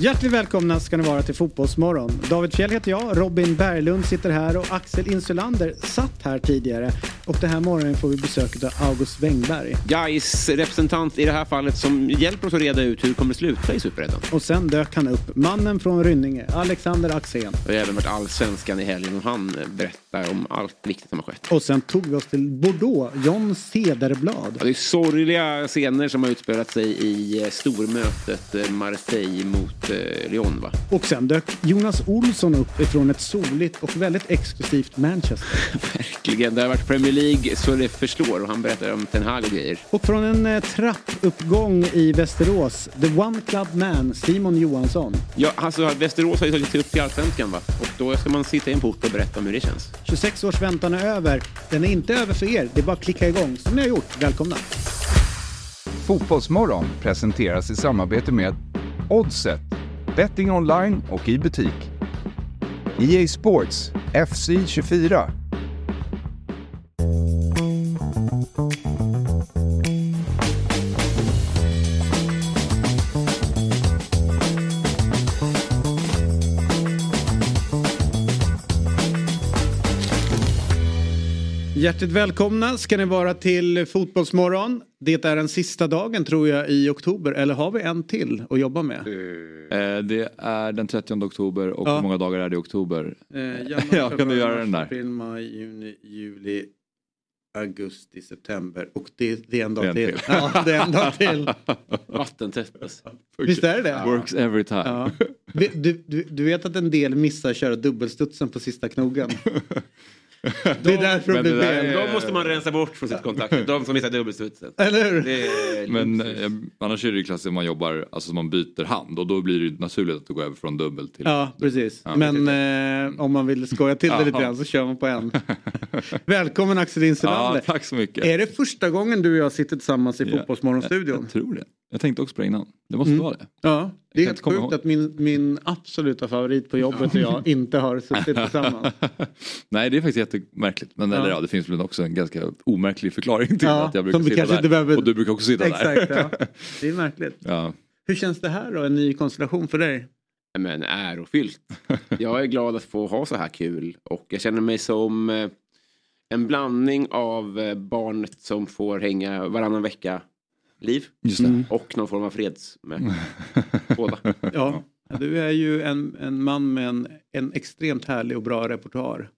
Hjärtligt välkomna ska ni vara till Fotbollsmorgon. David Fjell heter jag, Robin Berglund sitter här och Axel Insulander satt här tidigare. Och den här morgonen får vi besök av August Wengberg. Gais representant i det här fallet som hjälper oss att reda ut hur det kommer sluta i Superettan. Och sen dök han upp, mannen från Rynninge, Alexander Axén. Har även varit allsvenskan i helgen och han berättar om allt viktigt som har skett. Och sen tog vi oss till Bordeaux, John Cederblad. Ja, det är sorgliga scener som har utspelat sig i eh, stormötet eh, Marseille mot eh, Lyon va? Och sen dök Jonas Olsson upp ifrån ett soligt och väldigt exklusivt Manchester. Verkligen, det har varit Premier League så det förslår och han berättar om Ten Hag och grejer. Och från en eh, trappuppgång i Västerås, The One Club Man, Simon Johansson. Ja, alltså Västerås har ju tagit sig upp till Allsvenskan va? Och då ska man sitta i en port och berätta om hur det känns. 26 års väntan är över. Den är inte över för er, det är bara att klicka igång som ni har gjort. Välkomna! Fotbollsmorgon presenteras i samarbete med Oddset, betting online och i butik. EA Sports, FC 24. Hjärtligt välkomna ska ni vara till Fotbollsmorgon. Det är den sista dagen tror jag i oktober, eller har vi en till att jobba med? Eh, det är den 30 oktober och Ja. hur många dagar är det i oktober? Eh, januari, Ja, kan du göra den där? April, maj, juni, juli, augusti, september och det, det är en Det är dag en till. till. Ja, det är en dag till. Vattentätt. Visst är det det? Works every time. Ja. Du, du, du vet att en del missar köra dubbelstudsen på sista knogen? Det är därför det Men blir fel. är- De måste man rensa bort från sitt kontakt. De som missar dubbelstudsen. Eller hur? Är Men eh, annars är det ju klassiskt att man jobbar, alltså man byter hand och då blir det naturligt att gå över från dubbel till... Ja, precis. Ja, Men eh, om man vill skoja till det lite grann så kör man på en. Välkommen Axel Insulander. Ja, tack så mycket. Är det första gången du och jag sitter tillsammans i Ja, Fotbollsmorgonstudion? Jag tror det. Jag tänkte också på det innan. Det måste Mm. vara det. Ja, det är helt sjukt ihåg. att min, min absoluta favorit på jobbet och jag inte har suttit tillsammans. Nej det är faktiskt jättemärkligt. Men Ja. eller, ja, det finns väl också en ganska omärklig förklaring till Ja, att jag brukar sitta där. behöver- Och du brukar också sitta Exakt, där. ja. Det är märkligt. ja. Hur känns det här då, en ny konstellation för dig? Men ärofyllt. Jag är glad att få ha så här kul och jag känner mig som eh, en blandning av eh, barnet som får hänga varannan vecka liv Just det. och någon form av fredsmöte. Båda. Ja, du är ju en, en man med en, en extremt härlig och bra repertoar.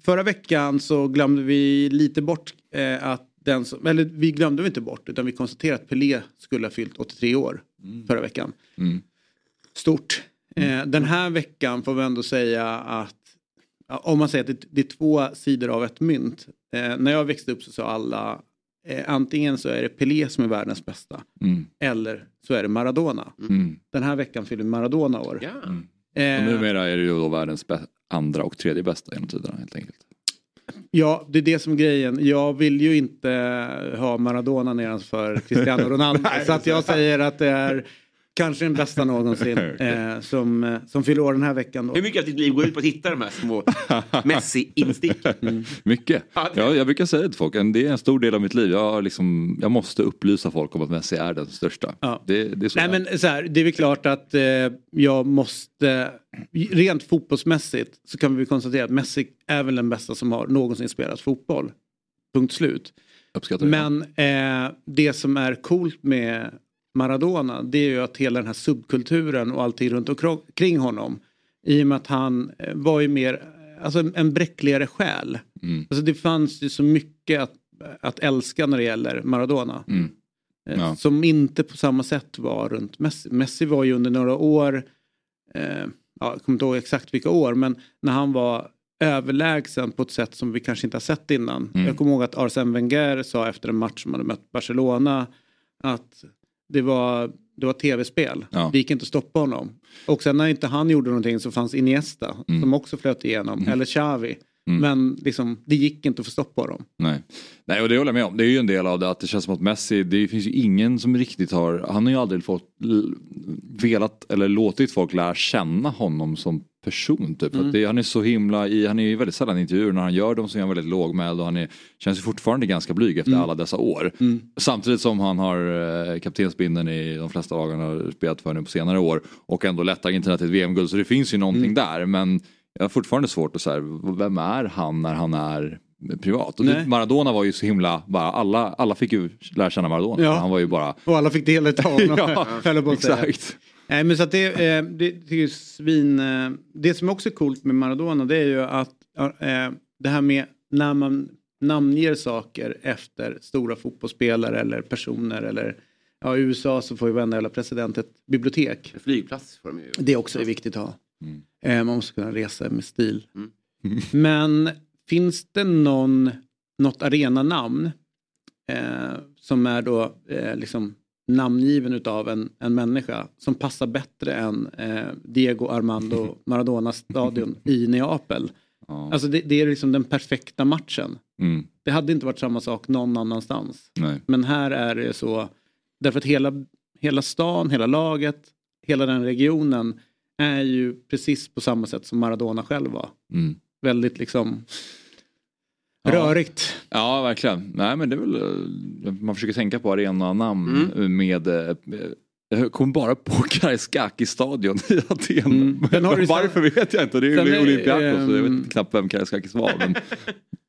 Förra veckan så glömde vi lite bort eh, att den som, eller vi glömde vi inte bort utan vi konstaterade att Pelé skulle ha fyllt 83 år förra veckan. Mm. Stort. Eh, den här veckan får vi ändå säga att om man säger att det, det är två sidor av ett mynt. Eh, när jag växte upp så sa alla eh, antingen så är det Pelé som är världens bästa Mm. eller så är det Maradona. Mm. Den här veckan fyller Maradona år. Ja. Och Eh, numera är det ju då världens andra och tredje bästa genom tiderna helt enkelt. Ja, det är det som är grejen. Jag vill ju inte ha Maradona nedanför Cristiano Ronaldo. så att jag säger att det är kanske den bästa någonsin eh, som, eh, som fyller år den här veckan. Då. Hur mycket av ditt liv går ut på att hitta de här små Messi-insticken? Mycket. Ja, det- Ja, jag brukar säga det till folk, det är en stor del av mitt liv. Jag, liksom, jag måste upplysa folk om att Messi är den största. Ja. Det, det är så Nej men så här, det är väl klart att eh, jag måste, rent fotbollsmässigt så kan vi konstatera att Messi är väl den bästa som har någonsin spelat fotboll. Punkt slut. Men eh, det som är coolt med Maradona det är ju att hela den här subkulturen och allting runt omkring honom i och med att han eh, var ju mer, alltså en, bräckligare själ. Mm. Alltså det fanns ju så mycket att, att älska när det gäller Maradona. Mm. Eh, Ja. Som inte på samma sätt var runt Messi. Messi var ju under några år, eh, ja, jag kommer inte ihåg exakt vilka år, men när han var överlägsen på ett sätt som vi kanske inte har sett innan. Mm. Jag kommer ihåg att Arsene Wenger sa efter en match som hade mött Barcelona att det var, det var tv-spel. Ja. Det gick inte att stoppa honom. Och sen när inte han gjorde någonting så fanns Iniesta Mm. som också flöt igenom, eller Xavi. Mm. Men liksom, det gick inte att få stopp på dem. Nej. Nej, och det håller jag med om. Det är ju en del av det att det känns som att Messi, det finns ju ingen som riktigt har, han har ju aldrig fått, velat eller låtit folk lära känna honom som person typ. Mm. Det, han är så himla i, han är ju väldigt sällan i intervjuer. När han gör dem så är han väldigt lågmäld och han är, känns ju fortfarande ganska blyg efter Mm. alla dessa år. Mm. Samtidigt som han har eh, kaptensbindeln i de flesta lagen har spelat för nu på senare år. Och ändå lett Argentina till ett VM-guld. Så det finns ju någonting Mm. där. Men jag har fortfarande svårt att säga, vem är han när han är privat? Och det, Maradona var ju så himla, bara, alla, alla fick ju lära känna Maradona. Ja. Han var ju bara, Och alla fick del av honom. ja, exakt. Nej men så att det, eh, det, det är svin... Eh, det som också är coolt med Maradona det är ju att eh, det här med när man namnger saker efter stora fotbollsspelare eller personer eller ja, i USA så får ju varenda jävla president ett bibliotek. Flygplats får de ju. Det också är viktigt att ha. Mm. Eh, man måste kunna resa med stil. Mm. Men finns det någon, något arenanamn eh, som är då eh, liksom namngiven utav en, en människa som passar bättre än eh, Diego Armando Maradona stadion i Neapel. Ja. Alltså det, det är liksom den perfekta matchen. Mm, Det hade inte varit samma sak någon annanstans. nej. Men här är det så, därför att hela, hela stan, hela laget, hela den regionen är ju precis på samma sätt som Maradona själv var. Mm. Väldigt liksom. Rörigt. Ja, verkligen. Nej, men det är väl, eh, man försöker tänka på arenanamn Mm. med eh, jag kommer bara på Karaiskakis-stadion i Aten. Mm. Du- Varför vet jag inte. Det är ju Olympiakos så jag ehm, vet knappt vem Karaiskakis var. Men...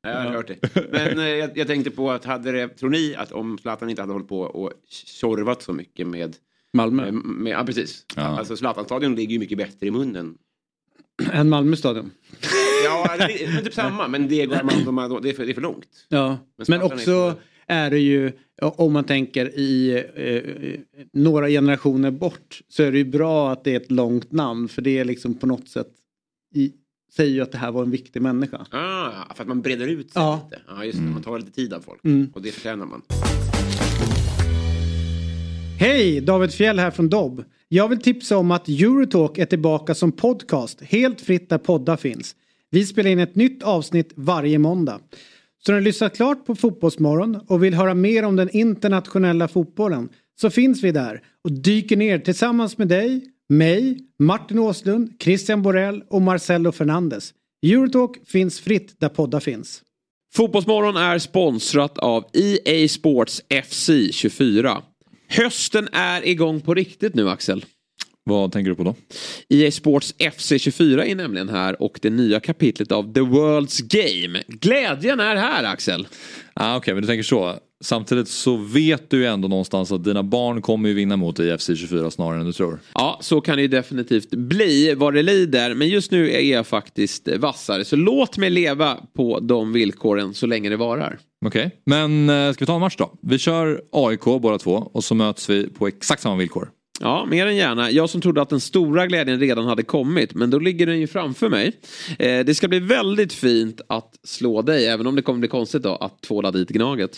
Ja, jag har hört det. Men eh, jag, jag tänkte på att hade det, tror ni att om Zlatan inte hade hållit på och tjorvat så mycket med, Malmö. med, med ja precis. Ja. Alltså Zlatan-stadion ligger ju mycket bättre i munnen. En Malmö stadion. Ja, det är typ samma, men Diego Armando Maradona, det är för, det är för långt. Ja. Men Men också är det ju, om man tänker i eh, några generationer bort så är det ju bra att det är ett långt namn för det är liksom på något sätt i, säger ju att det här var en viktig människa. Ah, för att man breder ut sig Ja. lite. Ja, just det. Man tar lite tid av folk. Mm. Och det förtjänar man. Hej! David Fjell här från Dobb. Jag vill tipsa om att Eurotalk är tillbaka som podcast helt fritt där poddar finns. Vi spelar in ett nytt avsnitt varje måndag. Så när du lyssnat klart på Fotbollsmorgon och vill höra mer om den internationella fotbollen så finns vi där och dyker ner tillsammans med dig, mig, Martin Åslund, Christian Borell och Marcelo Fernandes. Eurotalk finns fritt där poddar finns. Fotbollsmorgon är sponsrat av EA Sports FC 24. Hösten är igång på riktigt nu Axel. Vad tänker du på då? EA Sports FC 24 är nämligen här och det nya kapitlet av The World's Game. Glädjen är här Axel. Ah, Okej, men du tänker så. Samtidigt så vet du ju ändå någonstans att dina barn kommer ju vinna mot dig i FC 24 snarare än du tror. Ja, så kan det ju definitivt bli vad det lider. Men just nu är jag faktiskt vassare. Så låt mig leva på de villkoren så länge det varar. Okej, men eh, ska vi ta en match då? Vi kör AIK båda två och så möts vi på exakt samma villkor. Ja, mer än gärna. Jag som trodde att den stora glädjen redan hade kommit, men då ligger den ju framför mig. Eh, det ska bli väldigt fint att slå dig, även om det kommer bli konstigt då att tvåla dit Gnaget.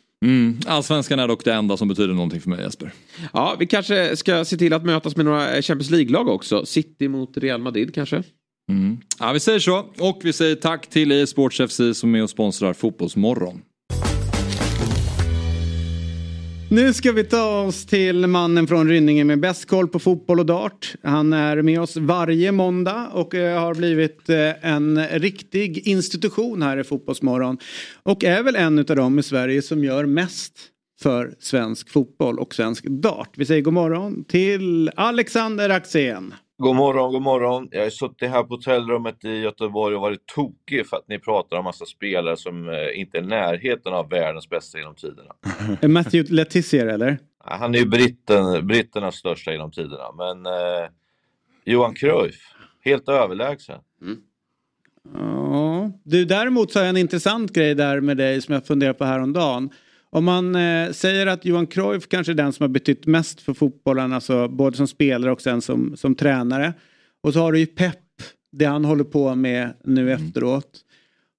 Mm. Allsvenskan är dock det enda som betyder någonting för mig Jesper. Ja, vi kanske ska se till att mötas med några Champions League-lag också. City mot Real Madrid kanske. Mm. Ja, vi säger så och vi säger tack till EA Sports FC som är och sponsrar Fotbollsmorgon. Nu ska vi ta oss till mannen från Rynninge med bäst koll på fotboll och dart. Han är med oss varje måndag och eh, har blivit eh, en riktig institution här i Fotbollsmorgon. Och är väl en av dem i Sverige som gör mest för svensk fotboll och svensk dart. Vi säger god morgon till Alexander Axén. God morgon, god morgon. Jag har suttit här på hotellrummet i Göteborg och varit tokig för att ni pratar om massa spelare som eh, inte är i närheten av världens bästa genom tiderna. Är Matthew Letizier eller? Han är ju britten, britternas största genom tiderna, men eh, Johan Cruyff, helt överlägsen. Ja, du däremot så har jag en intressant grej där med dig som jag funderar på häromdagen. Om man eh, säger att Johan Cruyff kanske är den som har betytt mest för fotbollen, alltså både som spelare och sen som, som tränare. Och så har du ju Pep, det han håller på med nu efteråt.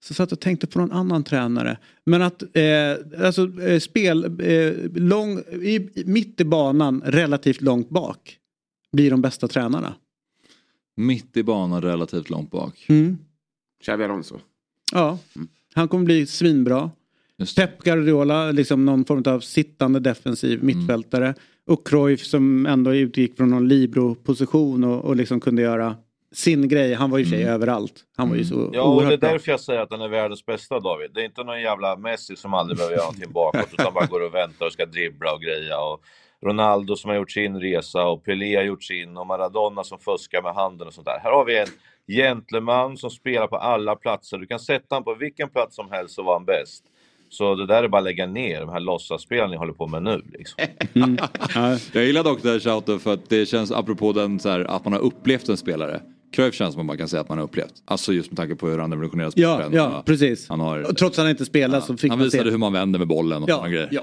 Så satt jag och tänkte på någon annan tränare. Men att eh, alltså, eh, spel eh, lång, i, mitt i banan relativt långt bak blir de bästa tränarna. Mitt i banan relativt långt bak. Mm. Xavi Alonso. Ja, han kommer bli svinbra. Pep Guardiola, liksom någon form av sittande defensiv mittfältare. Och Cruyff som ändå utgick från någon libero-position och, och liksom kunde göra sin grej. Han var ju för sig överallt. Han var ju så Ja, och det är därför jag säger att han är världens bästa David. Det är inte någon jävla Messi som aldrig behöver göra någonting bakåt utan bara går och väntar och ska dribbla och greja. Och Ronaldo som har gjort sin resa och Pelé har gjort sin och Maradona som fuskar med handen och sånt där. Här har vi en gentleman som spelar på alla platser. Du kan sätta honom på vilken plats som helst så var han bäst. Så det där är bara att lägga ner de här låtsasspelen ni håller på med nu. Liksom. Mm. Jag gillar dock det här shoutet för att det känns apropå den så här, att man har upplevt en spelare. Cruyff känns som man kan säga att man har upplevt. Alltså just med tanke på hur han revolutionerade ja, sporten. ja, precis. Han, har, Och Trots att han inte spelade så fick han man visade se. hur man vänder med bollen och Ja, sådana grejer. ja.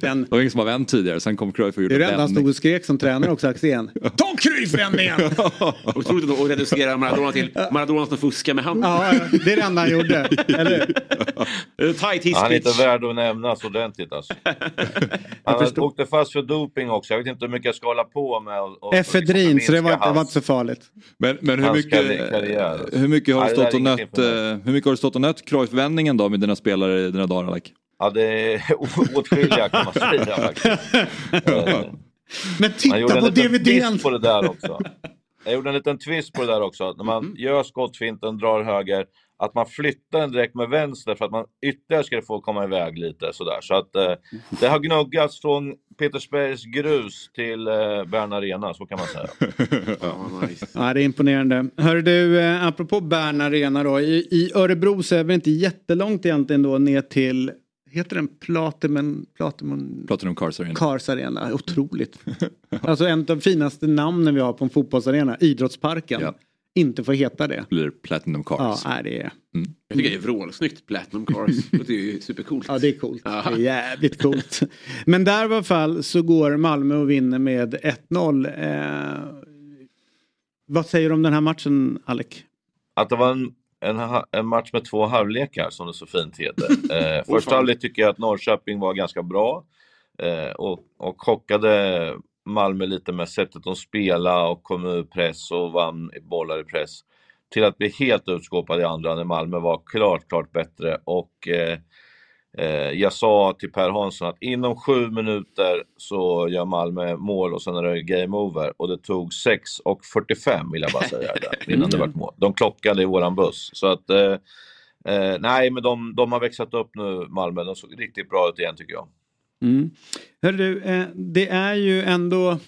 Den, Det var ingen som har vänt tidigare, sen kom Cruyff och det gjorde är det en enda han stod vändning. och skrek som tränare också Axén. Ta Cruyff-vändningen! Otroligt att reducera Maradona till Maradona som fuskar med handen. Ja, ja, det är det enda han gjorde. Eller Tight Han är inte värd att nämnas ordentligt alltså. Han åkte fast för doping också. Jag vet inte hur mycket jag ska hålla på med. Och, och, Efedrin, så det var, det var inte så farligt. Men, men hur, mycket, karri- karriär, hur mycket har du Nej, stått och nött, eh, hur mycket har du stått och nött Cruyff-vändningen då med dina spelare i dina dagar Alec? Ja, det är åtskilliga kan man säga faktiskt. Men titta på DVDn! på det där också. Jag gjorde en liten twist på det där också. När man gör skottfinten, drar höger, att man flyttar den direkt med vänster för att man ytterligare ska få komma iväg lite sådär. Så att eh, det har gnuggats från Petersbergs grus till eh, Bern Arena, så kan man säga. Ja, nice. Ja, det är imponerande. Hör du, eh, apropå Bern Arena då. I, I Örebro så är det inte jättelångt egentligen då ner till, heter den Platinum, Platinum Platinum Cars Arena. Cars Arena? Otroligt. alltså en av de finaste namnen vi har på en fotbollsarena, Idrottsparken. Ja. Inte får heta det. blir Platinum Ja, Cars. nej, det är, Jag tycker det är vrålsnyggt. Platinum Cars. Det är ju supercoolt. ja, det är coolt. Det Ja. är jävligt coolt. Men där i alla fall så går Malmö och vinner med 1-0. Eh, vad säger du om den här matchen, Alec? Att det var en, en, en match med två halvlekar, som det så fint heter. Eh, första halvlek tycker jag att Norrköping var ganska bra eh, och, och chockade Malmö lite med sättet de spelade och kom ur press och vann bollar i press. Till att bli helt utskåpad i andra när Malmö var klart, klart bättre. Och eh, eh, jag sa till Per Hansson att inom sju minuter så gör Malmö mål och sen är det game over. Och det tog 6 och 45 vill jag bara säga där, innan det vart mål. De klockade i våran buss. Så att, eh, eh, nej men de, de har växlat upp nu Malmö. De såg riktigt bra ut igen tycker jag. Mm. Hörru du, eh, det är ju ändå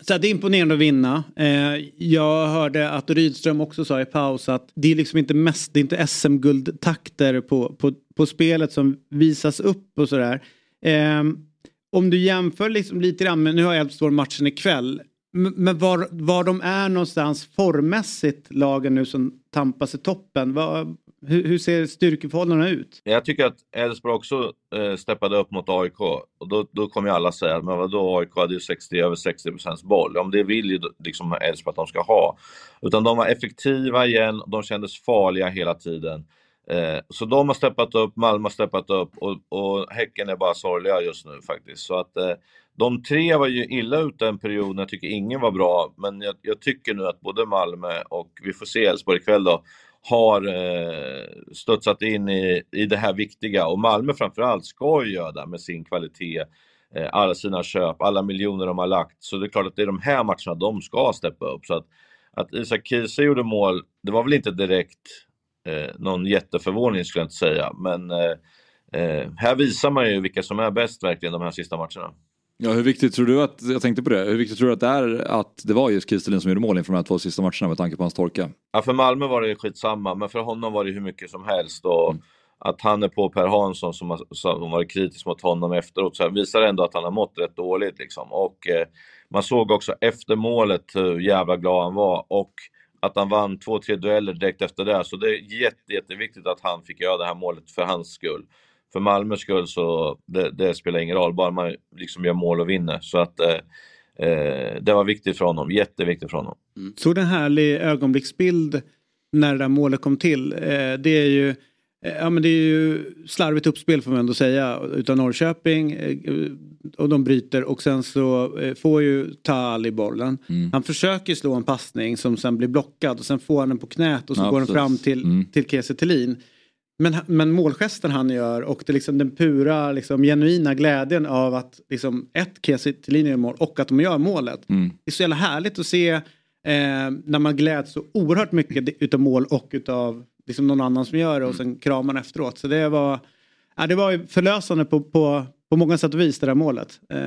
så det är imponerande att vinna. Eh, jag hörde att Rydström också sa i paus att det är liksom inte mest, det är inte SM-guldtakter på, på, på spelet som visas upp och sådär. Ehm, om du jämför liksom lite grann, med, nu har Elfsborg matchen ikväll. Men var, var de är någonstans formmässigt lagen nu som tampas i toppen. var, hur, hur ser styrkeförhållandena ut? Jag tycker att Elfsborg också eh, steppade upp mot AIK och då, då kommer ju alla säga men vadå AIK hade ju 60, över 60 procents boll. Om det vill ju liksom Elfsborg att de ska ha. Utan de var effektiva igen, de kändes farliga hela tiden. Eh, så de har steppat upp, Malmö har steppat upp och, och Häcken är bara sorgliga just nu faktiskt. Så att eh, de tre var ju illa ute en period när jag tycker ingen var bra. Men jag, jag tycker nu att både Malmö och, vi får se Elfsborg ikväll då, har eh, studsat in i, i det här viktiga. Och Malmö framförallt ska ju göra det med sin kvalitet, eh, alla sina köp, alla miljoner de har lagt. Så det är klart att det är de här matcherna de ska steppa upp. Så att, att Isak Kiese gjorde mål, det var väl inte direkt eh, någon jätteförvåning skulle jag inte säga. Men eh, eh här visar man ju vilka som är bäst verkligen de här sista matcherna. Ja, hur viktigt tror du att, jag tänkte på det, hur viktigt tror du att det är att det var just Kristelin som gjorde mål inför de här två sista matcherna med tanke på hans torka? Ja, för Malmö var det skitsamma, men för honom var det hur mycket som helst. Och Att han är på Per Hansson som, har, varit kritisk mot honom efteråt, så visar ändå att han har mått rätt dåligt. Liksom. Och eh, Man såg också efter målet hur jävla glad han var och att han vann två, tre dueller direkt efter det. Så det är jätte, jätteviktigt att han fick göra det här målet för hans skull. För Malmös skull så det, det spelar ingen roll, bara man liksom gör mål och vinner. Så att eh, eh, det var viktigt för honom, jätteviktigt för honom. Såg en härlig ögonblicksbild när det där målet kom till. Eh, det är ju Eh, ja men det är ju slarvigt uppspel får man ändå säga utav Norrköping. eh, Och de bryter och sen så eh, får ju Tal i bollen. Mm. Han försöker slå en passning som sen blir blockad och sen får han den på knät och så Ja, går den precis. fram till, Mm. till Kiese Thelin. Men, men målgesten han gör och det liksom den pura liksom, genuina glädjen av att liksom, ett Kiese Thelin gör mål och att de gör målet. Mm. Det är så jävla härligt att se eh, när man gläds så oerhört mycket utav mål och utav liksom, någon annan som gör det och sen kramar man efteråt. Så det var, ja, det var förlösande på, på, på många sätt och vis det där målet. Eh,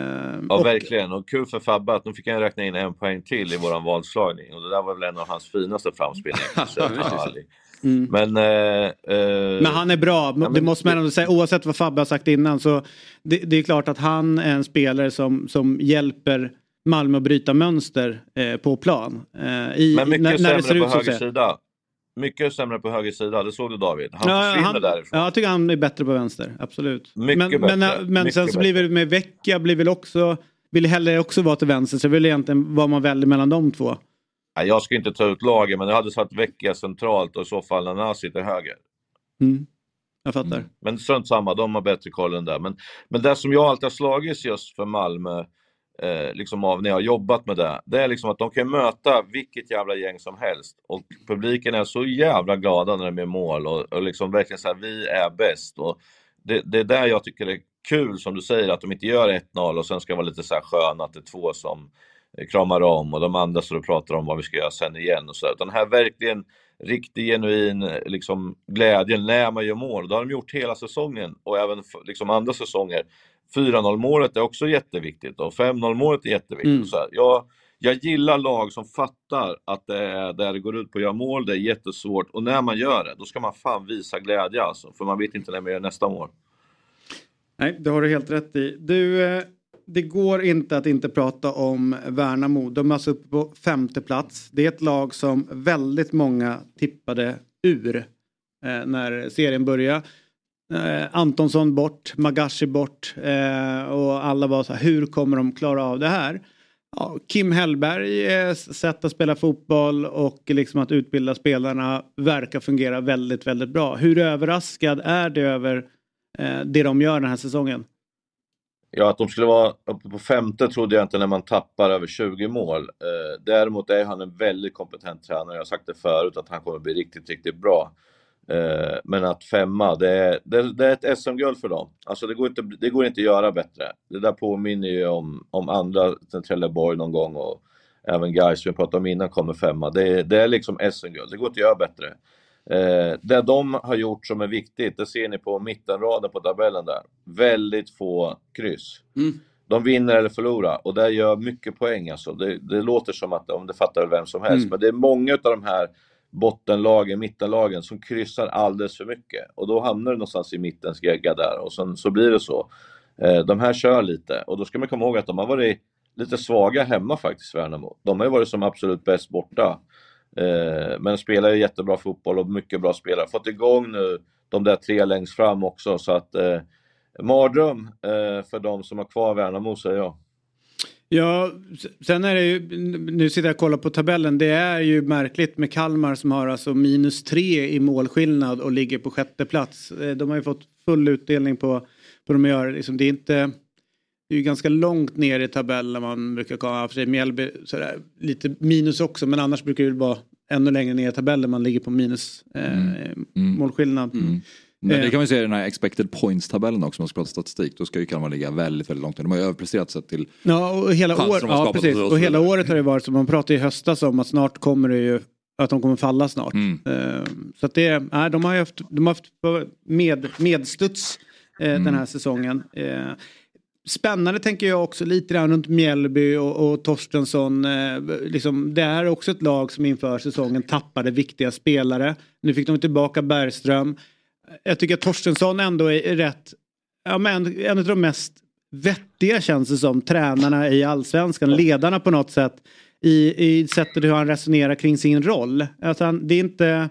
Ja, och, verkligen. Och kul för Fabbe att nu fick han räkna in en poäng till i våran vadslagning. Och det där var väl en av hans finaste framspelningar. Mm. Men... Eh, eh, Men han är bra, men- det måste man ändå säga. Oavsett vad Fabbe har sagt innan så det, det är klart att han är en spelare som, som hjälper Malmö att bryta mönster eh, på plan. Eh, i, Men mycket när, när det ser sämre på ut att höger sida. Mycket sämre på höger sida, det såg du David. Han Ja, försvinner han, därifrån. ja, jag tycker han är bättre på vänster, absolut. Mycket men, bättre, Men, men mycket sen så blir väl med Vecchia blir väl också, vill heller också vara till vänster så det är väl egentligen vad man väljer mellan de två. Jag ska inte ta ut lagen, men jag hade satt Vecchia centralt och i så fall Nanasi till höger. Mm. Jag fattar. Men strunt samma, de har bättre koll än det. Men, men det som jag alltid har slagits just för Malmö, eh, liksom av när jag har jobbat med det, det är liksom att de kan möta vilket jävla gäng som helst. Och publiken är så jävla glada när de är mål och, och liksom verkligen så här, vi är bäst. Och det, det är där jag tycker det är kul, som du säger, att de inte gör 1-0 och sen ska vara lite så här sköna att det är två som kramar om och de andra står och pratar om vad vi ska göra sen igen och så. Utan här verkligen riktig genuin eh, liksom, glädje när man gör mål. Det har de gjort hela säsongen och även liksom andra säsonger. 4-0 målet är också jätteviktigt och 5-0 målet är jätteviktigt. Mm. Så här, jag, jag gillar lag som fattar att det är där det går ut på att göra mål, det är jättesvårt och när man gör det, då ska man fan visa glädje alltså. För man vet inte när man gör nästa mål. Nej, det har du helt rätt i. Du, eh, det går inte att inte prata om Värnamo. De är alltså uppe på femte plats. Det är ett lag som väldigt många tippade ur eh, när serien började. Eh, Antonsson bort, Magashi bort eh, och alla var så här, hur kommer de klara av det här? Ja, Kim Hellbergs eh, sätt att spela fotboll och liksom att utbilda spelarna verkar fungera väldigt, väldigt bra. Hur överraskad är du över eh, det de gör den här säsongen? Ja, att de skulle vara uppe på femte trodde jag inte när man tappar över 20 mål. Eh, däremot är han en väldigt kompetent tränare. Jag har sagt det förut att han kommer bli riktigt, riktigt bra. Eh, men att femma, det är, det, det är ett SM-guld för dem. Alltså det går, inte, det går inte att göra bättre. Det där påminner ju om, om andra, Trelleborg någon gång och även guys vi pratade om innan kommer femma. Det, det är liksom SM-guld, det går inte att göra bättre. Eh, det de har gjort som är viktigt, det ser ni på mittenraden på tabellen där. Väldigt få kryss. Mm. De vinner eller förlorar och det gör mycket poäng alltså. Det, det låter som att, om det fattar vem som helst, Mm. men det är många av de här bottenlagen, mittenlagen som kryssar alldeles för mycket. Och då hamnar det någonstans i mittens gegga där och sen så blir det så. Eh, de här kör lite och då ska man komma ihåg att de har varit lite svaga hemma faktiskt, Värnamo. De har ju varit som absolut bäst borta. Eh, men spelar ju jättebra fotboll och mycket bra spelare. Fått igång nu de där tre längst fram också så att eh, mardröm eh, för de som har kvar Värnamo säger jag. Ja, sen är det ju, nu sitter jag och kollar på tabellen, det är ju märkligt med Kalmar som har alltså minus tre i målskillnad och ligger på sjätte plats. Eh, de har ju fått full utdelning på, på de gör. Liksom, det är inte, det är ju ganska långt ner i tabellen man brukar komma, för sig Mjällby sådär, lite minus också, men annars brukar det vara ännu längre ner i tabellen man ligger på minus eh, målskillnad. Men Eh. det kan vi se i den här expected points-tabellen också om man ska prata statistik. Då ska ju Kalmar ligga väldigt, väldigt långt ner. De har ju överpresterat sett till... Ja, och hela, år, ja, precis. och och hela året har det varit så. Man pratade i höstas om att snart kommer det ju att de kommer falla snart. Mm. Eh, så att det, nej, de har ju haft, de har haft med, medstuds eh, Mm. den här säsongen. Spännande tänker jag också lite grann runt Mjällby och, och Torstensson. Eh, liksom, det är också ett lag som inför säsongen tappade viktiga spelare. Nu fick de tillbaka Bergström. Jag tycker att Torstensson ändå är, rätt, ja, men en av de mest vettiga känns det som tränarna i allsvenskan, ledarna på något sätt i, i sättet hur han resonerar kring sin roll. Alltså han, det är inte,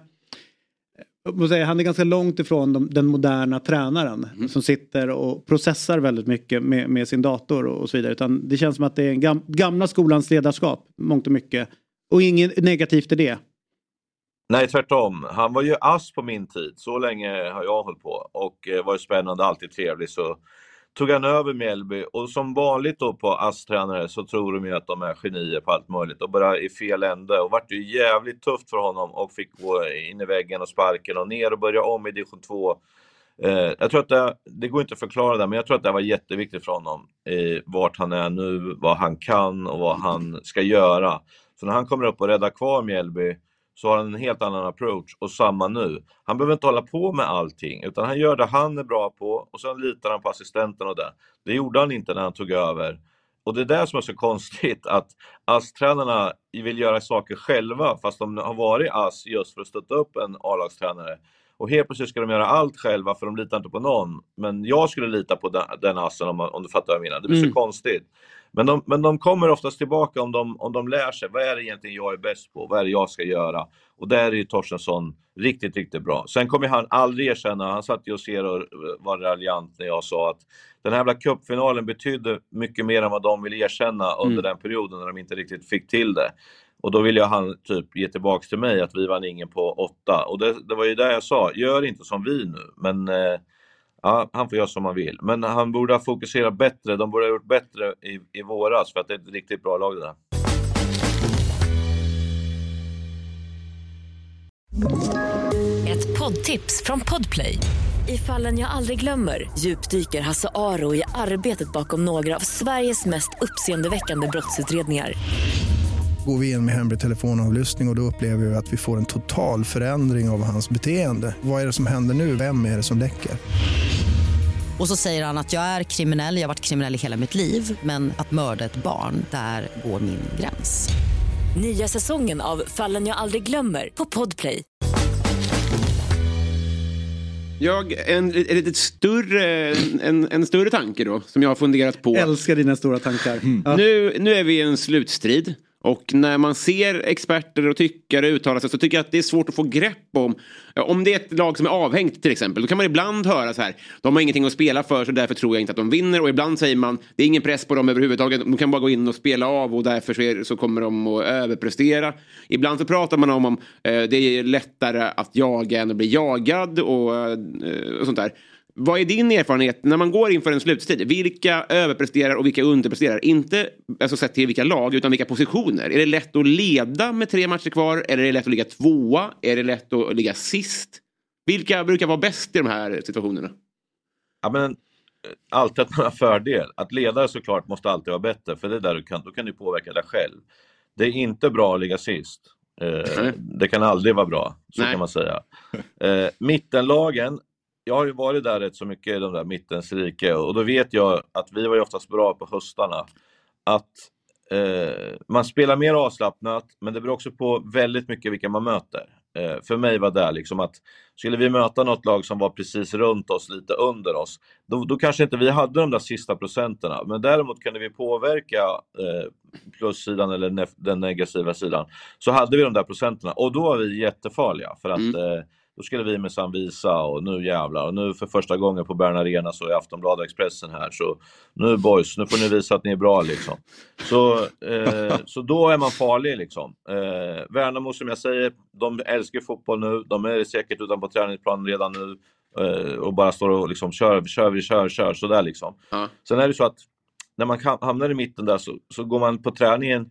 säga, han är ganska långt ifrån de, den moderna tränaren som sitter och processar väldigt mycket med, med sin dator och, och så vidare. Utan det känns som att det är en gam, gamla skolans ledarskap, mångt och mycket. Och inget negativt i det. Nej, tvärtom. Han var ju ass på min tid. Så länge har jag hållit på. Och eh, var spännande, alltid trevlig. Så tog han över Mjällby och som vanligt då på ASS-tränare så tror de ju att de är genier på allt möjligt och bara i fel ände. Och vart ju jävligt tufft för honom och fick gå in i väggen och sparken och ner och börja om i division 2. Eh, jag tror att det, det går inte att förklara det, men jag tror att det var jätteviktigt för honom. Eh, vart han är nu, vad han kan och vad han ska göra. Så när han kommer upp och räddar kvar Mjällby så har han en helt annan approach och samma nu. Han behöver inte hålla på med allting utan han gör det han är bra på och sen litar han på assistenten och det. Det gjorde han inte när han tog över. Och det är det som är så konstigt att ASS-tränarna vill göra saker själva fast de har varit ASS just för att stötta upp en A-lagstränare. Och helt plötsligt ska de göra allt själva för de litar inte på någon. Men jag skulle lita på den, den assen om, om du fattar vad jag menar. Det blir mm. så konstigt. Men de, men de kommer oftast tillbaka om de, om de lär sig. Vad är det egentligen jag är bäst på? Vad är det jag ska göra? Och där är ju Torstensson riktigt, riktigt bra. Sen kommer han aldrig erkänna, han satt ju och ser och var raljant när jag sa att den här jävla cupfinalen betydde mycket mer än vad de ville erkänna under mm. den perioden när de inte riktigt fick till det. Och då ville han typ ge tillbaks till mig att vi vann ingen på åtta. Och det, det var ju där jag sa, gör inte som vi nu. Men eh, ja, han får göra som han vill. Men han borde ha fokuserat bättre. De borde ha gjort bättre i, i våras för att det är ett riktigt bra lag det där. Ett poddtips från Podplay. I fallen jag aldrig glömmer djupdyker Hasse Aro i arbetet bakom några av Sveriges mest uppseendeväckande brottsutredningar går vi in med hemlig telefonavlyssning och, och då upplever vi att vi får en total förändring av hans beteende. Vad är det som händer nu? Vem är det som läcker? Och så säger han att jag är kriminell, jag har varit kriminell i hela mitt liv men att mörda ett barn, där går min gräns. Nya säsongen av Fallen jag aldrig glömmer på Podplay. Jag, en, en lite större, en, en större tanke då som jag har funderat på. Älskar dina stora tankar. Mm. Ja. Nu, nu är vi i en slutstrid. Och när man ser experter och tyckare uttala sig så tycker jag att det är svårt att få grepp om. Om det är ett lag som är avhängt till exempel. Då kan man ibland höra så här. De har ingenting att spela för så därför tror jag inte att de vinner. Och ibland säger man det är ingen press på dem överhuvudtaget. De kan bara gå in och spela av och därför så, är, så kommer de att överprestera. Ibland så pratar man om om eh, det är lättare att jaga än att bli jagad och, eh, och sånt där. Vad är din erfarenhet när man går inför en slutstid? Vilka överpresterar och vilka underpresterar? Inte alltså sett till vilka lag, utan vilka positioner. Är det lätt att leda med tre matcher kvar? Är det lätt att ligga tvåa? Är det lätt att ligga sist? Vilka brukar vara bäst i de här situationerna? Ja, men, eh, alltid att man har fördel. Att leda såklart måste alltid vara bättre, för det är där du kan, då kan du påverka dig själv. Det är inte bra att ligga sist. Eh, det kan aldrig vara bra, så Nej. kan man säga. Eh, mittenlagen, jag har ju varit där rätt så mycket i de där mittens rike och då vet jag att vi var ju oftast bra på höstarna. Att eh, man spelar mer avslappnat, men det beror också på väldigt mycket vilka man möter. Eh, för mig var det liksom att skulle vi möta något lag som var precis runt oss, lite under oss, då, då kanske inte vi hade de där sista procenterna. Men däremot kunde vi påverka eh, plussidan eller ne den negativa sidan. Så hade vi de där procenterna och då var vi jättefarliga för att mm. Då skulle vi med visa och nu jävlar. Och nu för första gången på Bern Arena så är Aftonbladet Expressen här. Så nu boys, nu får ni visa att ni är bra liksom. Så, eh, så då är man farlig liksom. Eh, Värnamo som jag säger, de älskar fotboll nu. De är säkert utanpå träningsplanen redan nu. Eh, och bara står och liksom kör, kör, vi kör, kör sådär liksom. Ja. Sen är det så att när man hamnar i mitten där så, så går man på träningen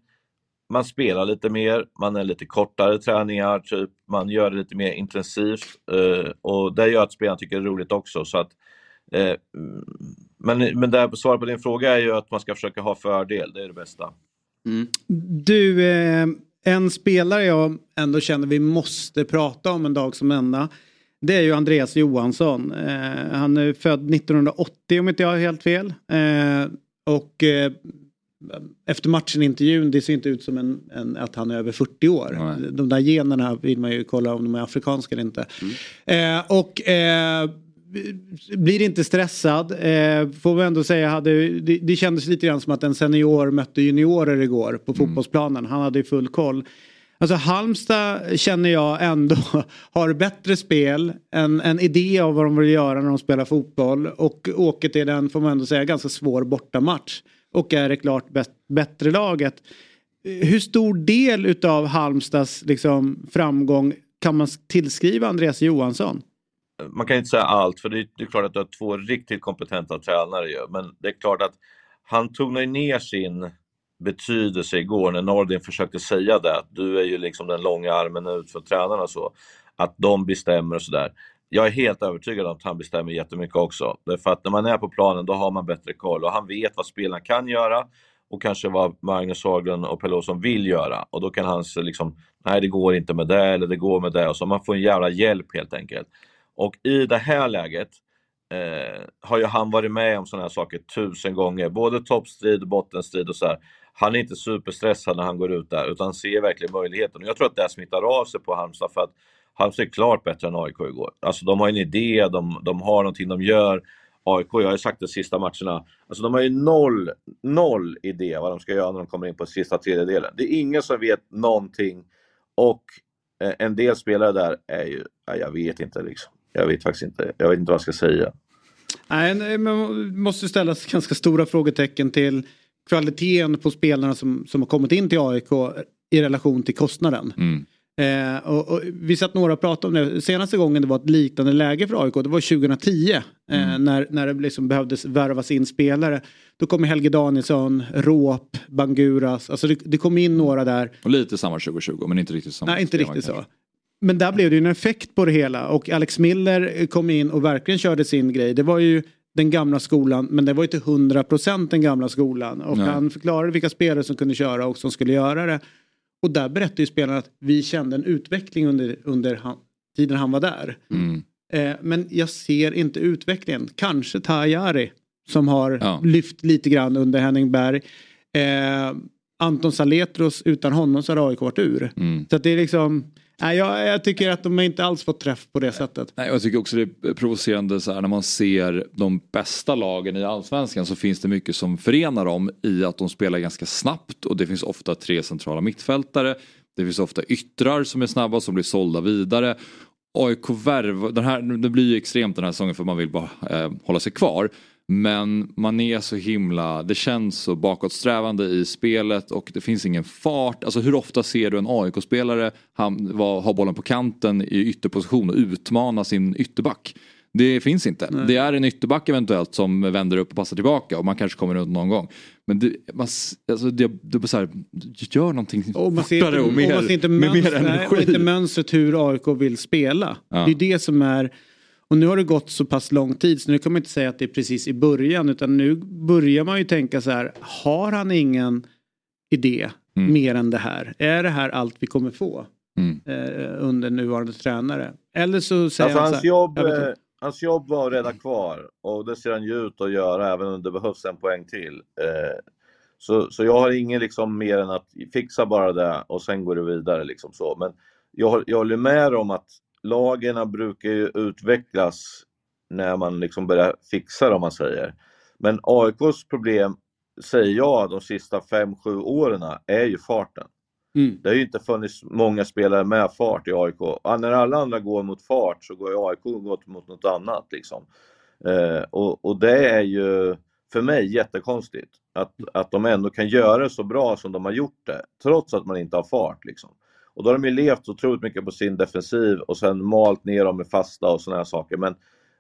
man spelar lite mer, man är lite kortare träningar, typ. man gör det lite mer intensivt eh, och det gör att spelarna tycker det är roligt också. Så att, eh, men men där, svaret på din fråga är ju att man ska försöka ha fördel, det är det bästa. Mm. Du, eh, en spelare jag ändå känner vi måste prata om en dag som denna. Det är ju Andreas Johansson. Eh, han är född 1980 om inte jag har helt fel. Eh, och eh, efter matchen intervjun, det ser inte ut som en, en, att han är över 40 år. Nej. De där generna vill man ju kolla om de är afrikanska eller inte. Mm. Eh, och eh, blir inte stressad. Eh, får vi ändå säga, hade, det, det kändes lite grann som att en senior mötte juniorer igår på mm. fotbollsplanen. Han hade full koll. Alltså Halmstad känner jag ändå har bättre spel, en, en idé av vad de vill göra när de spelar fotboll och åker till den, får man ändå säga, ganska svår bortamatch och är det klart bättre laget. Hur stor del utav Halmstads liksom, framgång kan man tillskriva Andreas Johansson? Man kan inte säga allt, för det är, det är klart att du har två riktigt kompetenta tränare ju. Men det är klart att han tonar ner sin betydelse igår när Nordin försökte säga det, att du är ju liksom den långa armen ut för tränarna och så. Att de bestämmer och sådär. Jag är helt övertygad om att han bestämmer jättemycket också. Därför att när man är på planen då har man bättre koll och han vet vad spelarna kan göra och kanske vad Magnus Haglund och Pelle Olsson vill göra. Och då kan han liksom, nej det går inte med det eller det går med det. Och så man får en jävla hjälp helt enkelt. Och i det här läget eh, har ju han varit med om sådana här saker tusen gånger. Både toppstrid, bottenstrid och så här. Han är inte superstressad när han går ut där utan ser verkligen möjligheten. Och jag tror att det smittar av sig på Halmstad för att Halmstad är klart bättre än AIK igår. Alltså de har en idé, de, de har någonting de gör. AIK, jag har sagt de sista matcherna, alltså de har ju noll, noll idé vad de ska göra när de kommer in på sista tredjedelen. Det är ingen som vet någonting och eh, en del spelare där är ju, ja, jag vet inte liksom. Jag vet faktiskt inte, jag vet inte vad jag ska säga. Nej, man måste ställa ganska stora frågetecken till kvaliteten på spelarna som, som har kommit in till AIK i relation till kostnaden. Mm. Eh, och, och, vi satt några och pratade om det. Senaste gången det var ett liknande läge för AIK det var 2010. Eh, Mm. när, när det liksom behövdes värvas in spelare. Då kom Helge Danielsson, Råp, Banguras. Alltså det, det kom in några där. Och lite samma 2020 men inte riktigt samma. Nej, inte riktigt kanske. så. Men där blev det ju en effekt på det hela och Alex Miller kom in och verkligen körde sin grej. Det var ju den gamla skolan men det var ju till 100% den gamla skolan. Och Nej. han förklarade vilka spelare som kunde köra och som skulle göra det. Och där berättade ju spelarna att vi kände en utveckling under, under han, tiden han var där. Mm. Eh, men jag ser inte utvecklingen. Kanske Tajari som har Ja. lyft lite grann under Henning Berg. Eh, Anton Saletros, utan honom så har AIK varit ur. Mm. Så att det är liksom, nej, jag, jag tycker att de inte alls fått träff på det sättet. Nej, jag tycker också det är provocerande så här, när man ser de bästa lagen i allsvenskan så finns det mycket som förenar dem i att de spelar ganska snabbt och det finns ofta tre centrala mittfältare. Det finns ofta yttrar som är snabba som blir sålda vidare. AIK värv, den här, det blir ju extremt den här säsongen för man vill bara eh, hålla sig kvar. Men man är så himla, det känns så bakåtsträvande i spelet och det finns ingen fart. Alltså hur ofta ser du en AIK-spelare ha bollen på kanten i ytterposition och utmana sin ytterback? Det finns inte. Det är en ytterback eventuellt som vänder upp och passar tillbaka och man kanske kommer runt någon gång. Men det, man, alltså det, det så här, gör någonting Och man ser fortare inte, och mer, och man ser inte, med mer mönster, nej, och energi. inte mönstret hur AIK vill spela. Ja. Det är det som är... Och nu har det gått så pass lång tid så nu kan man inte säga att det är precis i början utan nu börjar man ju tänka så här, har han ingen idé Mm. mer än det här? Är det här allt vi kommer få Mm. eh, under nuvarande tränare? Eller så säger Alltså han så hans här, jobb, jag vet eh, hans jobb var att rädda kvar och det ser han ju ut att göra även om det behövs en poäng till. Eh, så, så jag har ingen liksom mer än att fixa bara det och sen går det vidare liksom så. Men jag, jag håller med om att lagen brukar ju utvecklas när man liksom börjar fixa det om man säger. Men AIKs problem, säger jag, de sista 5-7 åren är ju farten. Mm. Det har ju inte funnits många spelare med fart i AIK. När alla andra går mot fart så går ju AIK gått mot något annat. Liksom. Eh, och, och det är ju för mig jättekonstigt. Att, att de ändå kan göra det så bra som de har gjort det. Trots att man inte har fart. Liksom. Och då har de ju levt otroligt mycket på sin defensiv och sen malt ner dem med fasta och sådana här saker. Men,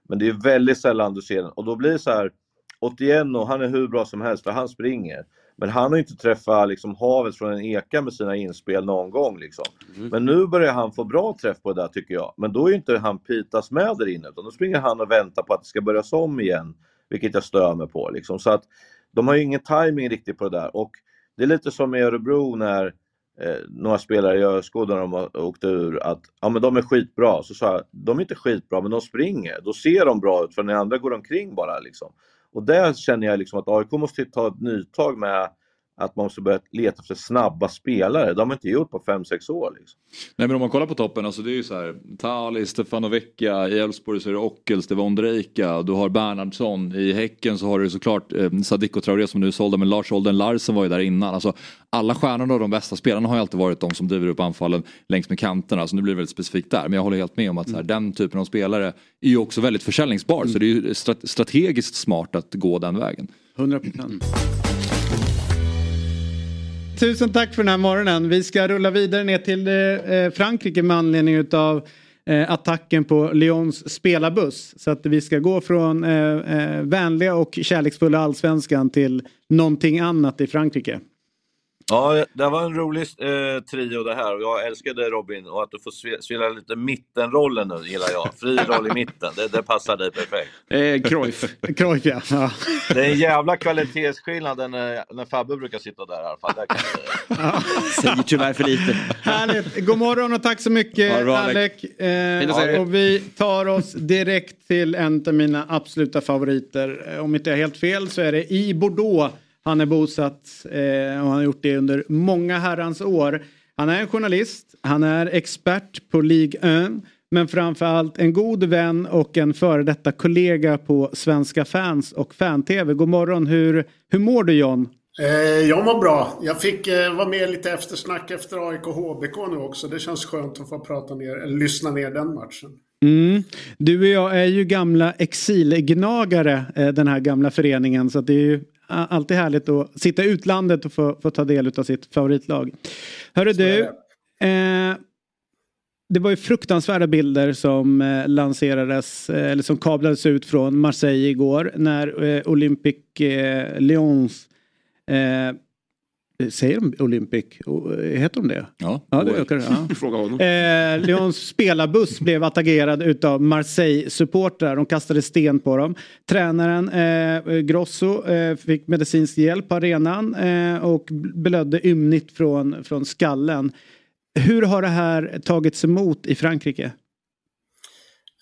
men det är väldigt sällan du ser den. Och då blir det så här, 81 och han är hur bra som helst för han springer. Men han har inte träffat liksom, havet från en eka med sina inspel någon gång. Liksom. Men nu börjar han få bra träff på det där tycker jag. Men då är inte han Pitas med där inne utan då springer han och väntar på att det ska börjas om igen. Vilket jag stör mig på. Liksom. Så att de har ju ingen timing riktigt på det där. Och det är lite som i Örebro när eh, några spelare i ÖSK när de åkte ur att ja, men de är skitbra. Så sa jag, de är inte skitbra men de springer. Då ser de bra ut för när andra går omkring bara. Liksom. Och där känner jag liksom att AIK måste ta ett nytag med att man måste börja leta efter snabba spelare. De har inte gjort på 5-6 år. Liksom. Nej men om man kollar på toppen, alltså det är ju så här. Tali, Stefano Vecchia, i Elfsborg så är det Ockels, det var Ondrejka, du har Bernhardsson, i Häcken så har du såklart eh, Sadiko Traoré som nu är sålda men Lars Olden Larsen var ju där innan. Alltså, alla stjärnorna och de bästa spelarna har ju alltid varit de som driver upp anfallen längs med kanterna. Så nu blir det väldigt specifikt där. Men jag håller helt med om att så här, den typen av spelare är ju också väldigt försäljningsbar. Så det är ju stra- strategiskt smart att gå den vägen. 100 procent tusen tack för den här morgonen. Vi ska rulla vidare ner till eh, eh, Frankrike med anledning utav eh, attacken på Lyons spelarbuss. Så att vi ska gå från eh, eh, vänliga och kärleksfulla allsvenskan till någonting annat i Frankrike. Ja, det var en rolig eh, trio det här och jag älskade Robin och att du får spela lite mittenrollen nu gillar jag. Fri roll i mitten, det, det passar dig perfekt. Eh, Cruyff. Cruyff ja. ja. Det är en jävla kvalitetsskillnad när, när Fabbe brukar sitta där i alla fall. Där kan ja. Säger tyvärr för lite. Härligt. God morgon och tack så mycket ja, Alec. Eh, och vi tar oss direkt till en av mina absoluta favoriter. Om inte jag är helt fel så är det i Bordeaux han är bosatt eh, och han har gjort det under många herrans år. Han är en journalist, han är expert på Ligue 1 men framförallt en god vän och en före detta kollega på Svenska fans och fan-tv. God morgon, hur, hur mår du John? Eh, jag mår bra. Jag fick eh, vara med lite eftersnack efter AIK HBK nu också. Det känns skönt att få prata ner, lyssna ner den matchen. Mm. Du och jag är ju gamla exilgnagare, eh, den här gamla föreningen. Så det är ju alltid härligt att sitta i utlandet och få, få ta del av sitt favoritlag. Hörru du. Eh, det var ju fruktansvärda bilder som eh, lanserades eh, eller som kablades ut från Marseille igår när Olympic eh, Lyons Säger de Olympic? Heter de det? Ja, ja det ökar ja. Fråga honom. Eh, Lyons spelarbuss blev attackerad utav Marseille-supportrar. De kastade sten på dem. Tränaren eh, Grosso eh, fick medicinsk hjälp på arenan eh, och blödde ymnigt från, från skallen. Hur har det här tagits emot i Frankrike?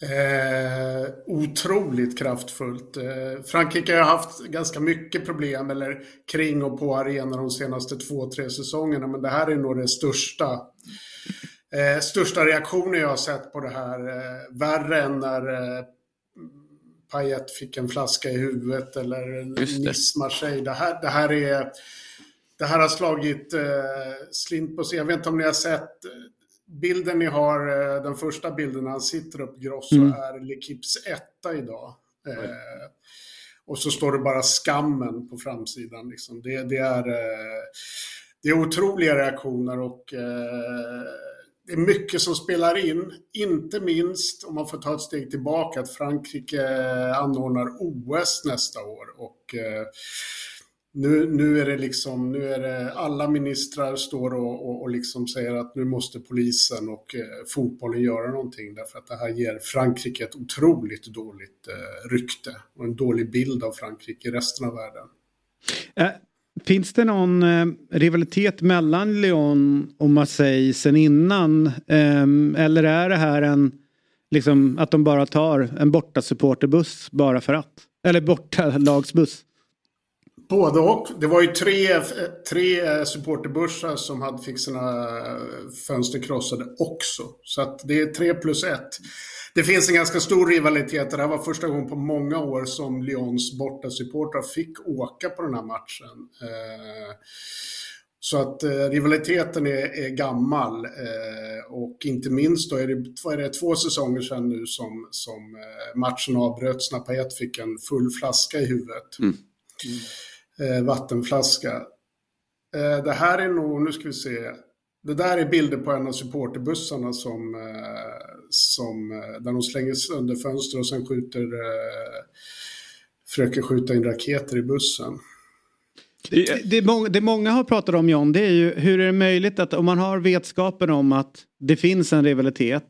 Eh, otroligt kraftfullt. Eh, Frankrike har haft ganska mycket problem eller kring och på arenor de senaste två, tre säsongerna. Men det här är nog det största, eh, största reaktionen jag har sett på det här. Eh, värre än när eh, Payet fick en flaska i huvudet eller Nice Marseille. Det här, det här är det här har slagit eh, slint på sig. Jag vet inte om ni har sett bilden ni har, eh, den första bilden när han sitter upp Grosso mm. är Lekips etta idag. Eh, och så står det bara skammen på framsidan. Liksom. Det, det, är, eh, det är otroliga reaktioner och eh, det är mycket som spelar in. Inte minst, om man får ta ett steg tillbaka, att Frankrike anordnar OS nästa år. Och eh, nu, nu är det liksom, nu är det alla ministrar står och, och, och liksom säger att nu måste polisen och eh, fotbollen göra någonting därför att det här ger Frankrike ett otroligt dåligt eh, rykte och en dålig bild av Frankrike i resten av världen. Äh, finns det någon eh, rivalitet mellan Lyon och Marseille sen innan? Eh, eller är det här en, liksom att de bara tar en borta supporterbuss bara för att? Eller borta lagsbuss? Både och. Det var ju tre, tre supporterbussar som hade fick sina fönster krossade också. Så att det är tre plus ett. Det finns en ganska stor rivalitet. Det här var första gången på många år som Lyons bortasupportrar fick åka på den här matchen. Eh, så att eh, rivaliteten är, är gammal eh, och inte minst då är det, är det två säsonger sedan nu som, som matchen avbröts när Payet fick en full flaska i huvudet. Mm. Mm eh, Eh, vattenflaska. Eh, det här är nog, nu ska vi se. Det där är bilder på en av supporterbussarna som, eh, som, eh, där de slänger sönder fönster och sen skjuter, eh, försöker skjuta in raketer i bussen. Det, det, många, det många har pratat om John, det är ju hur är det möjligt att om man har vetskapen om att det finns en rivalitet.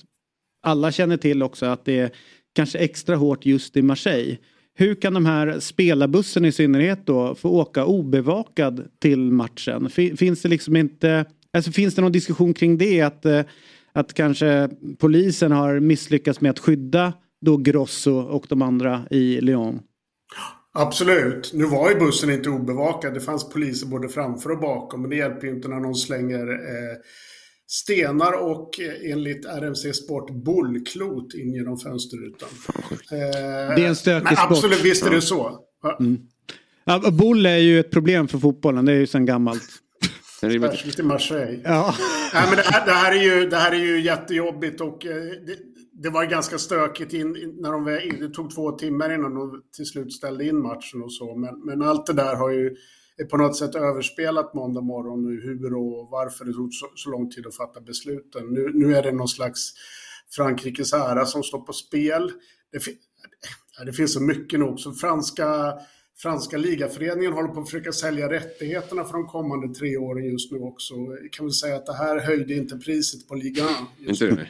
Alla känner till också att det är kanske extra hårt just i Marseille. Hur kan de här spelarbussen i synnerhet då få åka obevakad till matchen? Finns det liksom inte, alltså finns det någon diskussion kring det? Att, eh, att kanske polisen har misslyckats med att skydda då Grosso och de andra i Lyon? Absolut. Nu var ju bussen inte obevakad. Det fanns poliser både framför och bakom. Men det hjälper ju inte när någon slänger eh, stenar och eh, enligt RMC Sport bollklot in genom fönsterrutan. det är en stökig sport. Absolut, visst är det så. Mm. Ja, boll är ju ett problem för fotbollen, det är ju sedan gammalt. Särskilt i Marseille. Ja. Nej, men det, här, det, här är ju, det här är ju jättejobbigt och eh, det, det var ganska stökigt in, när de, det tog två timmar innan de till slut ställde in matchen och så. Men, men allt det där har ju på något sätt överspelat måndag morgon nu, hur och varför det tog så, så lång tid att fatta besluten. Nu, nu är det någon slags Frankrikes ära som står på spel. Det, fi- det finns så mycket nog, så franska Franska ligaföreningen håller på att försöka sälja rättigheterna för de kommande tre åren just nu också. Jag kan väl säga att det här höjde inte priset på ligan. Inte det?